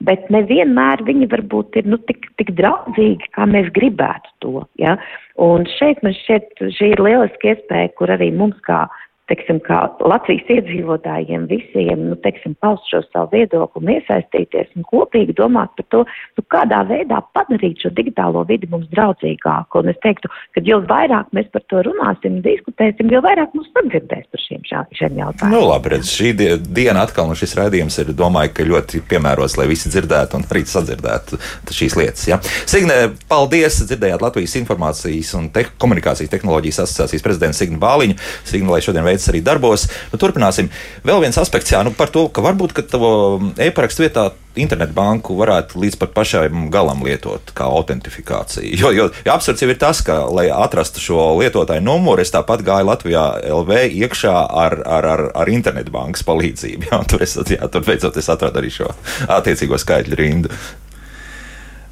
bet nevienmēr viņi varbūt ir nu, tik, tik draudzīgi, kā mēs gribētu to. Ja. Un šeit man šķiet, šī ir lieliski iespēja, kur arī mums kā teiksim, kā Latvijas iedzīvotājiem visiem, nu, teiksim, paust šo savu viedokli un iesaistīties un kopīgi domāt par to, nu, kādā veidā padarīt šo digitālo vidi mums draudzīgāku. Un es teiktu, ka jo vairāk mēs par to runāsim un diskutēsim, jo vairāk mums sadzirdēs par šiem, šiem jautājumiem. Nu, labi, redz, šī diena atkal un šis raidījums ir, domāju, ka ļoti piemērots, lai visi dzirdētu un arī sadzirdētu šīs lietas. Ja? Signe, paldies! Dzirdējāt Latvijas informācijas un te komunikācijas tehnoloģijas asociācijas prezidentu Signu Bāliņu. Signu, lai šodien veids lietas arī darbos. Nu, turpināsim. Vēl viens aspekts, jā, nu, par to, ka varbūt ka tavu e-parakstu vietā internetbanku varētu līdz pat pašam galam lietot kā autentifikāciju. Jo, jo, jo absurds jau ir tas, ka, lai atrastu šo lietotāju numuru, es tāpat gāju Latvijā LV iekšā ar, ar, ar, ar internetbankas palīdzību. (laughs) Jā, tur es, jā, tur beidzot es atradu arī šo attiecīgo skaitļu rindu.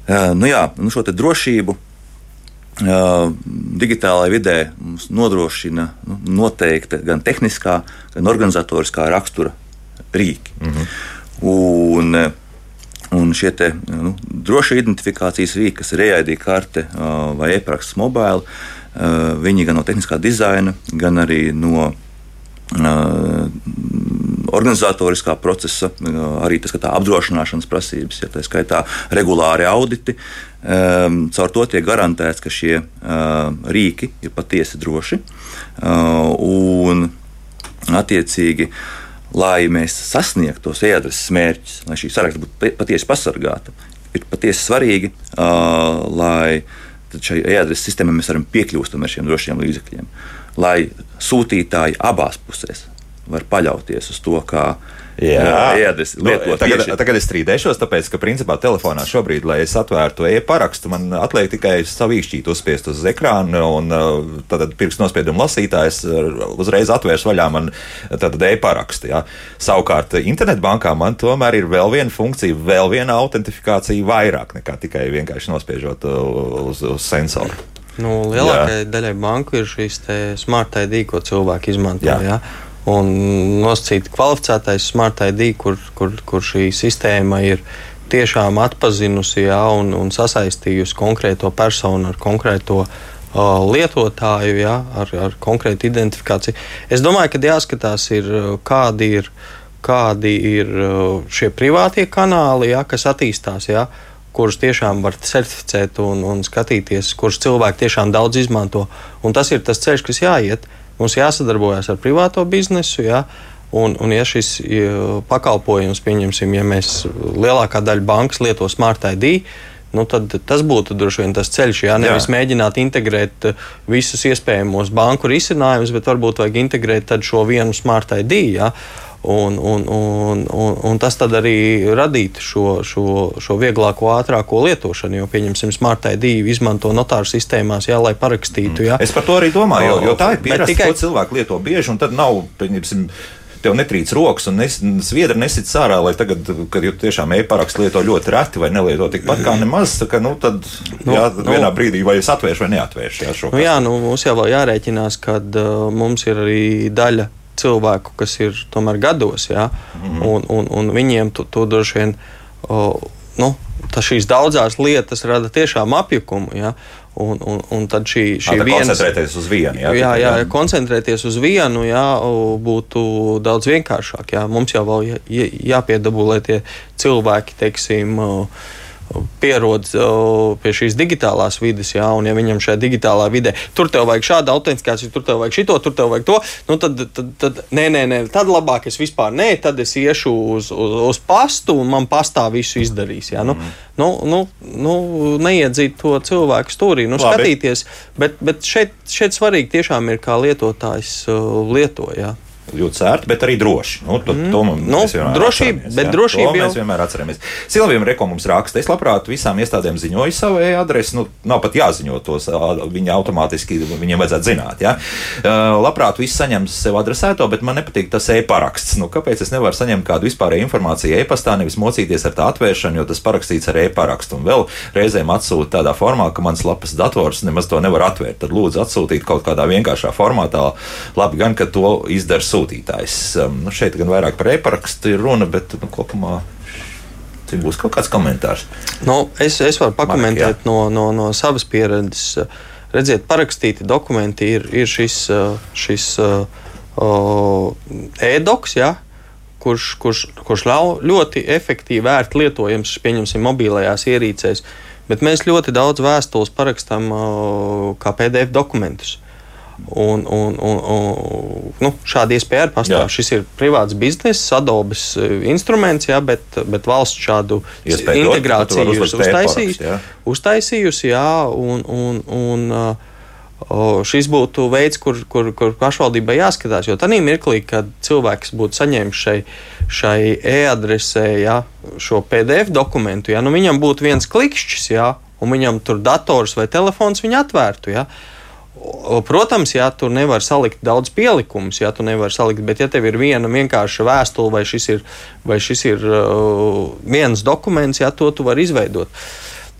Uh, nu jā, nu šo drošību digitālajā vidē mums nodrošina nu, noteikta gan tehniskā, gan organizatoriskā rakstura rīki. Mm -hmm. Un, un šie te, nu, droša identifikācijas rīki, kas ir EID karte vai e-prakses mobila, viņi gan no tehniskā dizaina, gan arī no organizatoriskā procesa, arī tas, tā apdrošināšanas prasības, ja tā skaitā regulāri auditi. Um, caur to tiek garantēts, ka šie uh, rīki ir patiesi droši. Uh, un, attiecīgi, lai mēs sasniegtu tos e-adreses mērķus, lai šī saraksta būtu patiesi pasargāta, ir patiesi svarīgi, uh, lai šai e-adreses sistēmai mēs varam piekļūt ar šiem drošiem līdzekļiem, lai sūtītāji abās pusēs var paļauties uz to, kā Jā, ēdis, nu, tagad, tagad es strīdēšos, tāpēc, ka principā telefonā šobrīd, lai es atvērtu e-parakstu, man atliek tikai savu īkšķīti uzspiest uz ekrāna, un uh, tad pirkstu nospiedumu lasītājs uzreiz atvērs vaļā man e-parakstu. Jā. Savukārt internetbankā man tomēr ir vēl viena funkcija, vēl viena autentifikācija vairāk nekā tikai vienkārši nospiežot uh, uz, uz sensoru. Nu, lielākajai daļai banku ir šīs smart ID, ko cilvēki izmanto. Jā. Jā un nosacīti kvalificētais smart ID, kur, kur, kur šī sistēma ir tiešām atpazinusi jā, un, un sasaistījusi konkrēto personu ar konkrēto uh, lietotāju, jā, ar, ar konkrētu identifikāciju. Es domāju, ka jāskatās, ir, kādi ir, kādi ir šie privātie kanāli, jā, kas attīstās. Jā, kurus tiešām var certificēt un, un skatīties, kurus cilvēki tiešām daudz izmanto. Un tas ir tas ceļš, kas jāiet. Mums jāsadarbojas ar privāto biznesu. Jā, Un, un ja šis pakalpojums, pieņemsim, ja mēs lielākā daļa bankas lieto Smart ID, nu tad tas būtu droši vien tas ceļš. Jā, nevis jā. mēģināt integrēt visus iespējamos banku risinājumus, bet varbūt vajag integrēt šo vienu Smart ID. Jā. Un, un, un, un, un tas arī radītu šo, šo, šo vieglāko, ātrāko lietošanu. Jo, pieņemsim, Smart ID izmanto notāru sistēmās, jā, lai parakstītu. Jā. Es par to arī domāju, jo, jo tā ir pieredze, tikai... ko cilvēki lieto bieži, un tad nav, pieņemsim, tev netrīc rokas un nes, sviedra nesit sārā, lai tagad, kad jūs tiešām e-parakstu lieto ļoti reti vai nelieto tikpat kā nemaz, ka, nu, tad nu, jā, nu, vienā brīdī vai es atvēršu vai neatvēršu. Jā, nu, jā nu, mums jau jārēķinās, ka uh, mums ir arī daļa cilvēku, kas ir tomēr gados, ja, mm un, un, un viņiem to, to droši vien. O, nu, šīs daudzās lietas rada tiešām apjukumu. Ja? Un, un, un tad šī, šī viena. Koncentrēties uz vienu. Jā, jā, jā, koncentrēties uz vienu jā, būtu daudz vienkāršāk. Jā. Mums jau vēl jā, jāpiedabū, lai tie cilvēki, teiksim, uh, pierod pie šīs digitālās vidas, jā, un ja viņam šajā digitālā vidē tur tev vajag šādu autentifikāciju, tur tev vajag šito, tur tev vajag to, nu tad, tad, tad nē, nē, nē, tad labāk es vispār nē, tad es iešu uz, uz, uz pastu un man pastā visu izdarīs. Jā, nu, mm. nu, nu, nu, neiedzīt to cilvēku stūrī, nu, Labi. skatīties, bet, bet šeit, šeit svarīgi tiešām ir, kā lietotājs lieto. Jā. Ļoti sērti, bet arī droši. Nu, to, to mums, Nu, drošība, bet jā. drošība To jau- mēs vienmēr atceramies. Silvijam Reko mums raksta, es labprāt visām iestādēm ziņoju savu e-adresi. Nu, nav pat jāziņo tos, viņi automātiski viņiem vajadzētu zināt. Ja? Uh, labprāt, viss saņems sev adresēto, bet man nepatīk tas e-paraksts. Nu, kāpēc es nevaru saņemt kādu vispārēju informāciju e-pastā, nevis mocīties ar tā atvēršanu, jo tas parakstīts ar e-parakstu. Un vēl reizēm atsūta tādā formā, ka mans lapas dators nemaz to nevar atvērt. Tad lūdzu atsūtīt kaut kādā vienkāršā formātā. Labi, gan, ka to izdara sūtītājs. Um, nu, šeit gan vairāk par e-parakstu ir runa, bet nu, kopumā. Tur būs kaut kāds komentārs. Nu, es, es varu pakomentēt Marek, no, no, no savas pieredzes. Redziet, parakstīti dokumenti ir, ir šis, uh, šis uh, e-doks, ja, kurš, kurš, kurš ļoti efektīvi vērt lietojams, pieņemsim, mobilajās ierīcēs. Bet mēs ļoti daudz vēstules parakstām uh, kā PDF dokumentus. Un, un, un, un, nu, šāda iespēja arī pastāv. Jā. Šis ir privāts bizness, Adobes eh, instruments, jā, bet, bet valsts šādu Iespēju integrāciju ir uztaisījusi. jā. Uztaisījusi, jā, un, un, un o, šis būtu veids, kur, kur, kur pašvaldībai jāskatās. Jo tajā mirklī, kad cilvēks būtu saņēmis šai, šai e-adresē jā, šo PDF dokumentu, jā, nu viņam būtu viens klikšķis, jā, un viņam tur dators vai telefons viņu atvērtu. Jā. Protams, jā, tur nevar salikt daudz pielikumus, jā, tu nevari salikt, bet ja tev ir viena vienkārša vēstule vai šis ir, vai šis ir uh, viens dokuments, jā, to tu vari izveidot.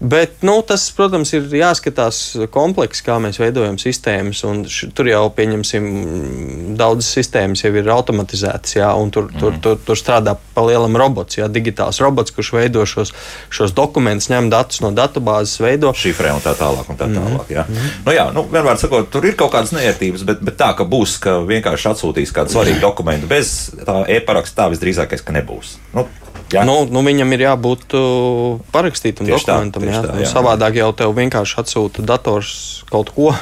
Bet, nu, tas, protams, ir jāskatās komplekss, kā mēs veidojam sistēmas. un š- Tur jau, pieņemsim, daudzas sistēmas jau ir automatizētas, jā, un tur, tur, tur, tur strādā pa lielam robots, jā, digitāls robots, kurš veido šos, šos dokumentus, ņem datus no datubāzes, veido. šifrē un tā tālāk. Un tā Mhm. tālāk jā. Nu, jā, nu, vienmēr sakot, tur ir kaut kādas nērtības, bet, bet tā, ka būs, ka vienkārši atsūtīs kādu svarīgu dokumentu bez tā e-paraksta, tā visdrīzākais, ka nebūs. Nu, jā. Nu, nu, viņam ir jābūt uh, parakstītam Tieši tā, dokumentam. tieši jā. tā, Nu, jā. savādāk jau tev vienkārši atsūta dators kaut ko.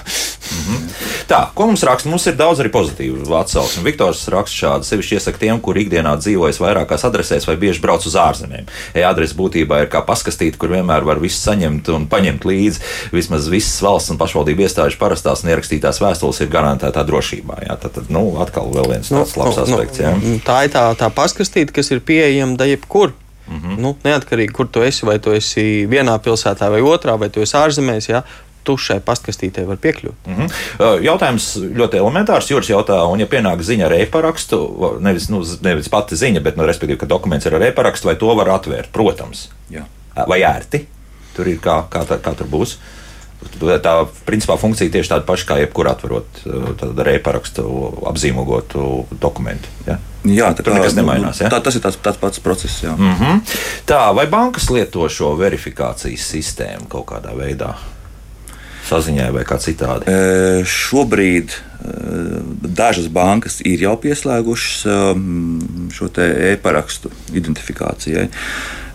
Tā, ko mums raksta? Mums ir daudz arī pozitīvu atsauksmi. Viktors raksta šādi. Sevišķi iesaka tiem, kur ikdienā dzīvojas vairākās adresēs vai bieži brauc uz ārzemēm. E-adrese būtībā ir kā paskastīta, kur vienmēr var visu saņemt un paņemt līdzi. Vismaz visas valsts un pašvaldību iestāžu parastās un ierakstītās vēstules ir garantētā drošībā. Jā, tad, tad, nu, atkal vēl viens tāds labs aspekts. Jā. nu, tā ir tā, tā paskastīta, kas ir pieejama da jebkur. Mm. -hmm. nu, neatkarīgi, kur tu esi, vai tu esi vienā pilsētā vai otrā, vai tu esi ārzemēs, jā, tu šai paskastītei var piekļūt. Mhm. Uh, Jautājums ļoti elementārs. Jūras jautā, un ja pienāk ziņa ar e-parakstu, nevis, nu, nevis pati ziņa, bet, nu, respektīvi, ka dokuments ir ar e-parakstu, vai to var atvērt? Protams. Jā. Vai ērti? Tur ir kā, kā, tā, kā tur būs. Tā principā funkcija tieši tāda paša, kā jebkur atverot uh, tādu ar e-parakstu apzīmogotu dokumentu. Ja? Jā, tā Tur nekas nemainās, ja? Tā, tas ir tāds, tāds pats process. Jā. Mm -hmm. Tā, vai bankas lieto šo verifikācijas sistēmu kaut kādā veidā? Saziņai vai kā citādi? E, Šobrīd e, dažas bankas ir jau pieslēgušas e, šo e-parakstu identifikācijai.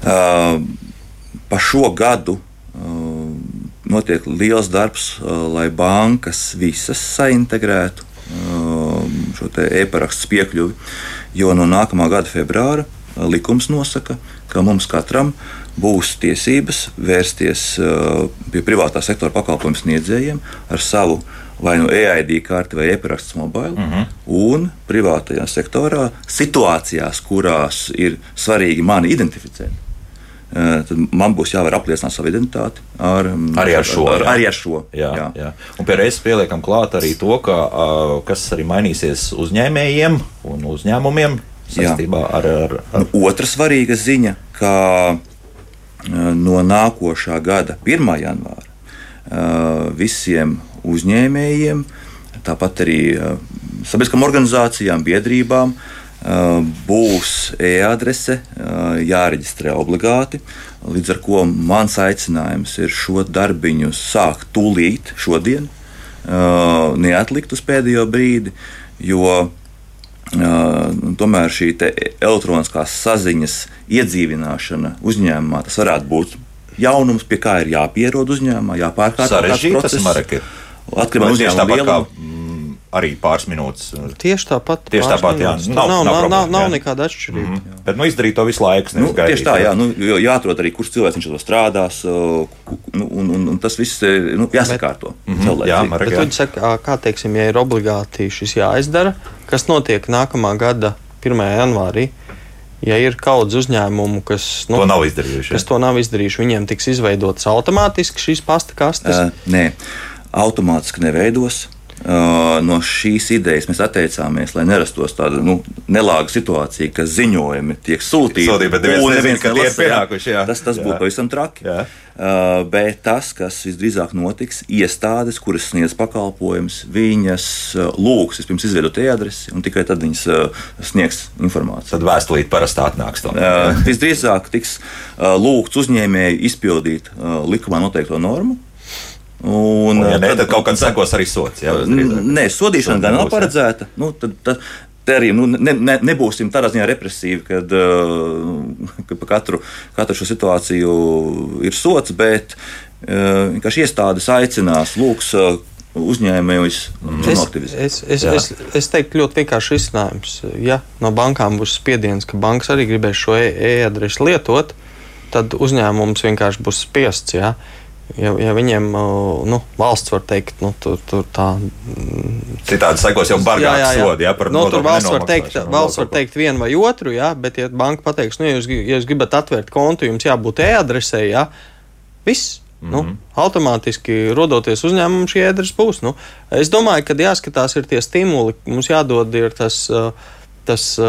E, Pa šo gadu notiek liels darbs, e, lai bankas visas saintegrētu e, šo e-parakstu piekļuvi, jo no nākamā gada februāra e, likums nosaka, ka mums katram būs tiesības vērsties uh, pie privātā sektora pakalpojumu sniedzējiem ar savu vai nu EID karti vai e-parakstu mobili. Uh -huh. Un privātajā sektorā situācijās, kurās ir svarīgi mani identificēt. Uh, Tad man būs jāvar apliecināt savu identitāti ar, um, Arī ar šo, Ar, jā. arī ar šo. Jā, jā. jā. Un pie reizes pieliekam klāt arī to, ka, uh, kas arī mainīsies uzņēmējiem un uzņēmumiem saistībā ar. ar, ar Nu, Otra svarīga ziņa, ka eh, no nākošā gada 1. janvāra eh, visiem uzņēmējiem, tāpat arī eh, sabiedriskām organizācijām, biedrībām eh, būs e-adrese jāreģistrē obligāti. Līdz ar to mans aicinājums ir šo darbiņu sākt tūlīt, šodien, neatlikt uz pēdējo brīdi, jo tomēr šī elektroniskās saziņas iedzīvināšana uzņēmumā tas varētu būt jaunums, pie kā ir jāpierod uzņēmumā, jāpārkārto tas process. Marek ir. Atkarībā no uzņēmuma arī pāris minūtes. Tieši tāpat. Tieši tāpat, jā. Nav- Nav, nav nav, nav, problēma, nav, nav jā. nekāda atšķirība. Mm -hmm. Bet nu, izdarīt to visu laiku. Nu, tieši tā, jā, nu, jo jāatrod arī, kurš cilvēks viņš to strādās, nu, un, un, un tas viss ir nu, jāsakārto. Mhm, jā, saulēcīgi. Marek, Bet jā. saka, kā teiksim, ja ir obligāti šis jāizdara, kas notiek nākamā gada 1. janvārī. Ja ir kaudzes uzņēmumu, kas, nu, To nav izdarījuši. kas to nav izdarījuši, viņiem tiks izveidotas automātiski šīs pasta kastes. Uh, nē, automātiski neveidos. Uh, no šīs idejas mēs atteicāmies, lai nerastos tāda nu, nelāga situācija, ka ziņojumi tiek sūtīti. Sūtīti, bet neviens neviens tie ir pienākuši, jā. Tas, tas Jā. būtu pavisam traki. Jā. Uh, bet tas, kas visdrīzāk notiks, iestādes, kuras sniedz pakalpojumus, viņas uh, lūgs vispirms izveidot e-adresi, un tikai tad viņas uh, sniegs informāciju. Tad vēstulīt parasti atnāks. jā. visdrīzāk tiks lūgts uzņēmēji izpildīt likumā noteikto normu. Un, Un, ja uh, ne, tad kaut kad sekos arī sots. Jā, Nē, sodīšana gan nav paredzēta. Nu, tad, tad, Te arī nu, ne, ne, nebūsim tādā ziņā represīvi, kad, uh, ka par katru, katru šo situāciju ir sots, bet uh, vienkārši iestādes aicinās, lūgs uh, uzņēmējus Es, noaktivizēt. es, es, Jā. es, es teiktu, ļoti vienkārši risinājums. Ja no bankām būs spiediens, ka bankas arī gribēs šo e- e-adresi lietot, tad uzņēmums vienkārši būs spiests. Ja? Ja, ja viņiem nu, valsts var teikt, nu, tur, tur tā Citādi sekos jau bargāk sodi. Jā, par nu, tur valsts var teikt, valsts var teikt vienu vai otru, jā, bet, ja banka pateiks, nu, ja jūs, ja jūs gribat atvērt kontu, jums jābūt e-adresē, jā, viss. Mm -hmm. nu, automātiski rodoties uzņēmumam, šī ēdras būs. Nu, es domāju, ka jāskatās ir tie stimuli, mums jādod ir tas. uh, Tas,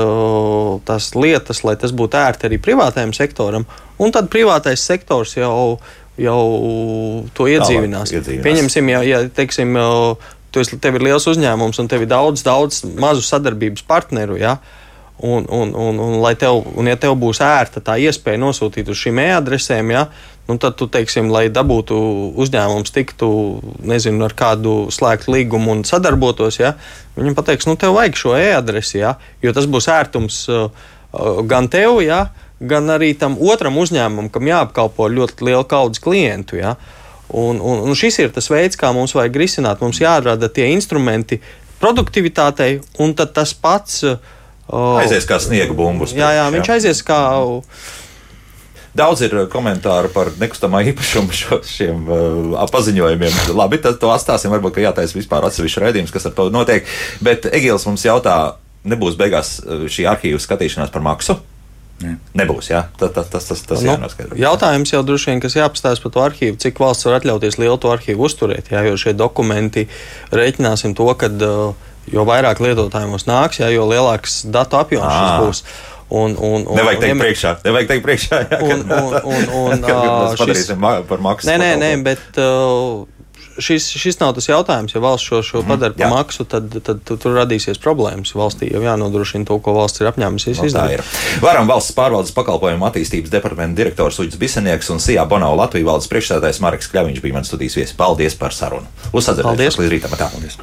tas lietas, lai tas būtu ērti arī privātajam sektoram, un tad privātais sektors jau, jau to iedzīvinās. iedzīvinās. Pieņemsim, ja, ja teiksim, uh, tu esi, tev ir liels uzņēmums un tev ir daudz, daudz mazu sadarbības partneru. Ja? Un, un, un, un, lai tev, un, ja tev būs ērta tā iespēja nosūtīt uz šīm e-adresēm, ja, nu tad, tu, teiksim, lai dabūtu uzņēmums, tiktu nezinu, ar kādu slēgtu līgumu un sadarbotos, ja, viņam pateiks, nu, tev vajag šo e-adresi, ja, jo tas būs ērtums uh, uh, gan tev, ja, gan arī tam otram uzņēmumam, kam jāapkalpo ļoti liela kaudzes klientu. Ja. Un, un, un šis ir tas veids, kā mums vajag risināt. Mums jārada tie instrumenti produktivitātei, un tas pats. Uh, Aizies kā sniega bumbas. Jā, jā, viņš aizies kā. Daudz ir komentāru par nekustamā īpašuma šo, šiem uh, paziņojumiem. Labi, tad to atstāsim. Varbūt, ka jātaisa vispār atsevišķi raidījums, kas ar to notiek. Bet Egils mums jautā, nebūs beigās uh, šī arhīva skatīšanās par maksu? Nē. Nebūs, jā. Tas, tas, tas, tas, tas Nu, jānoskaidro. jautājums jau droši vien, kas jāapstāsta par to arhīvu, cik valsts var atļauties lielu to arhīvu uzturēt. Jā, jo šie dokumenti rēķināsim to, ka jo vairāk lietotāji mums nāks, jā, jo lielāks datu apjoms šis būs. Un, un, un, Nevajag teikt un, priekšā. Nevajag teikt priekšā. Jā, Un- un- un- un, (laughs) kad ā, mēs šis- padarīsim par maksu. Nē, nē, nē, bet uh, šis, šis nav tas jautājums. Ja valsts šo, šo padara jā. par maksu, tad, tad, tad tur radīsies problēmas. Valstī jau jānodrošina to, ko valsts ir apņēmusies Nu, tā izdarīt. Varam valsts pārvaldes pakalpojumu attīstības departamenta direktors Uģis Bisenieks un Sijā Bonau Latvijas valdes priekšstādājs Marks Kļaviņš bija mans studijas viesis. Paldies par sarunu. Uz Paldies. līdz rītam. Tā. Paldies.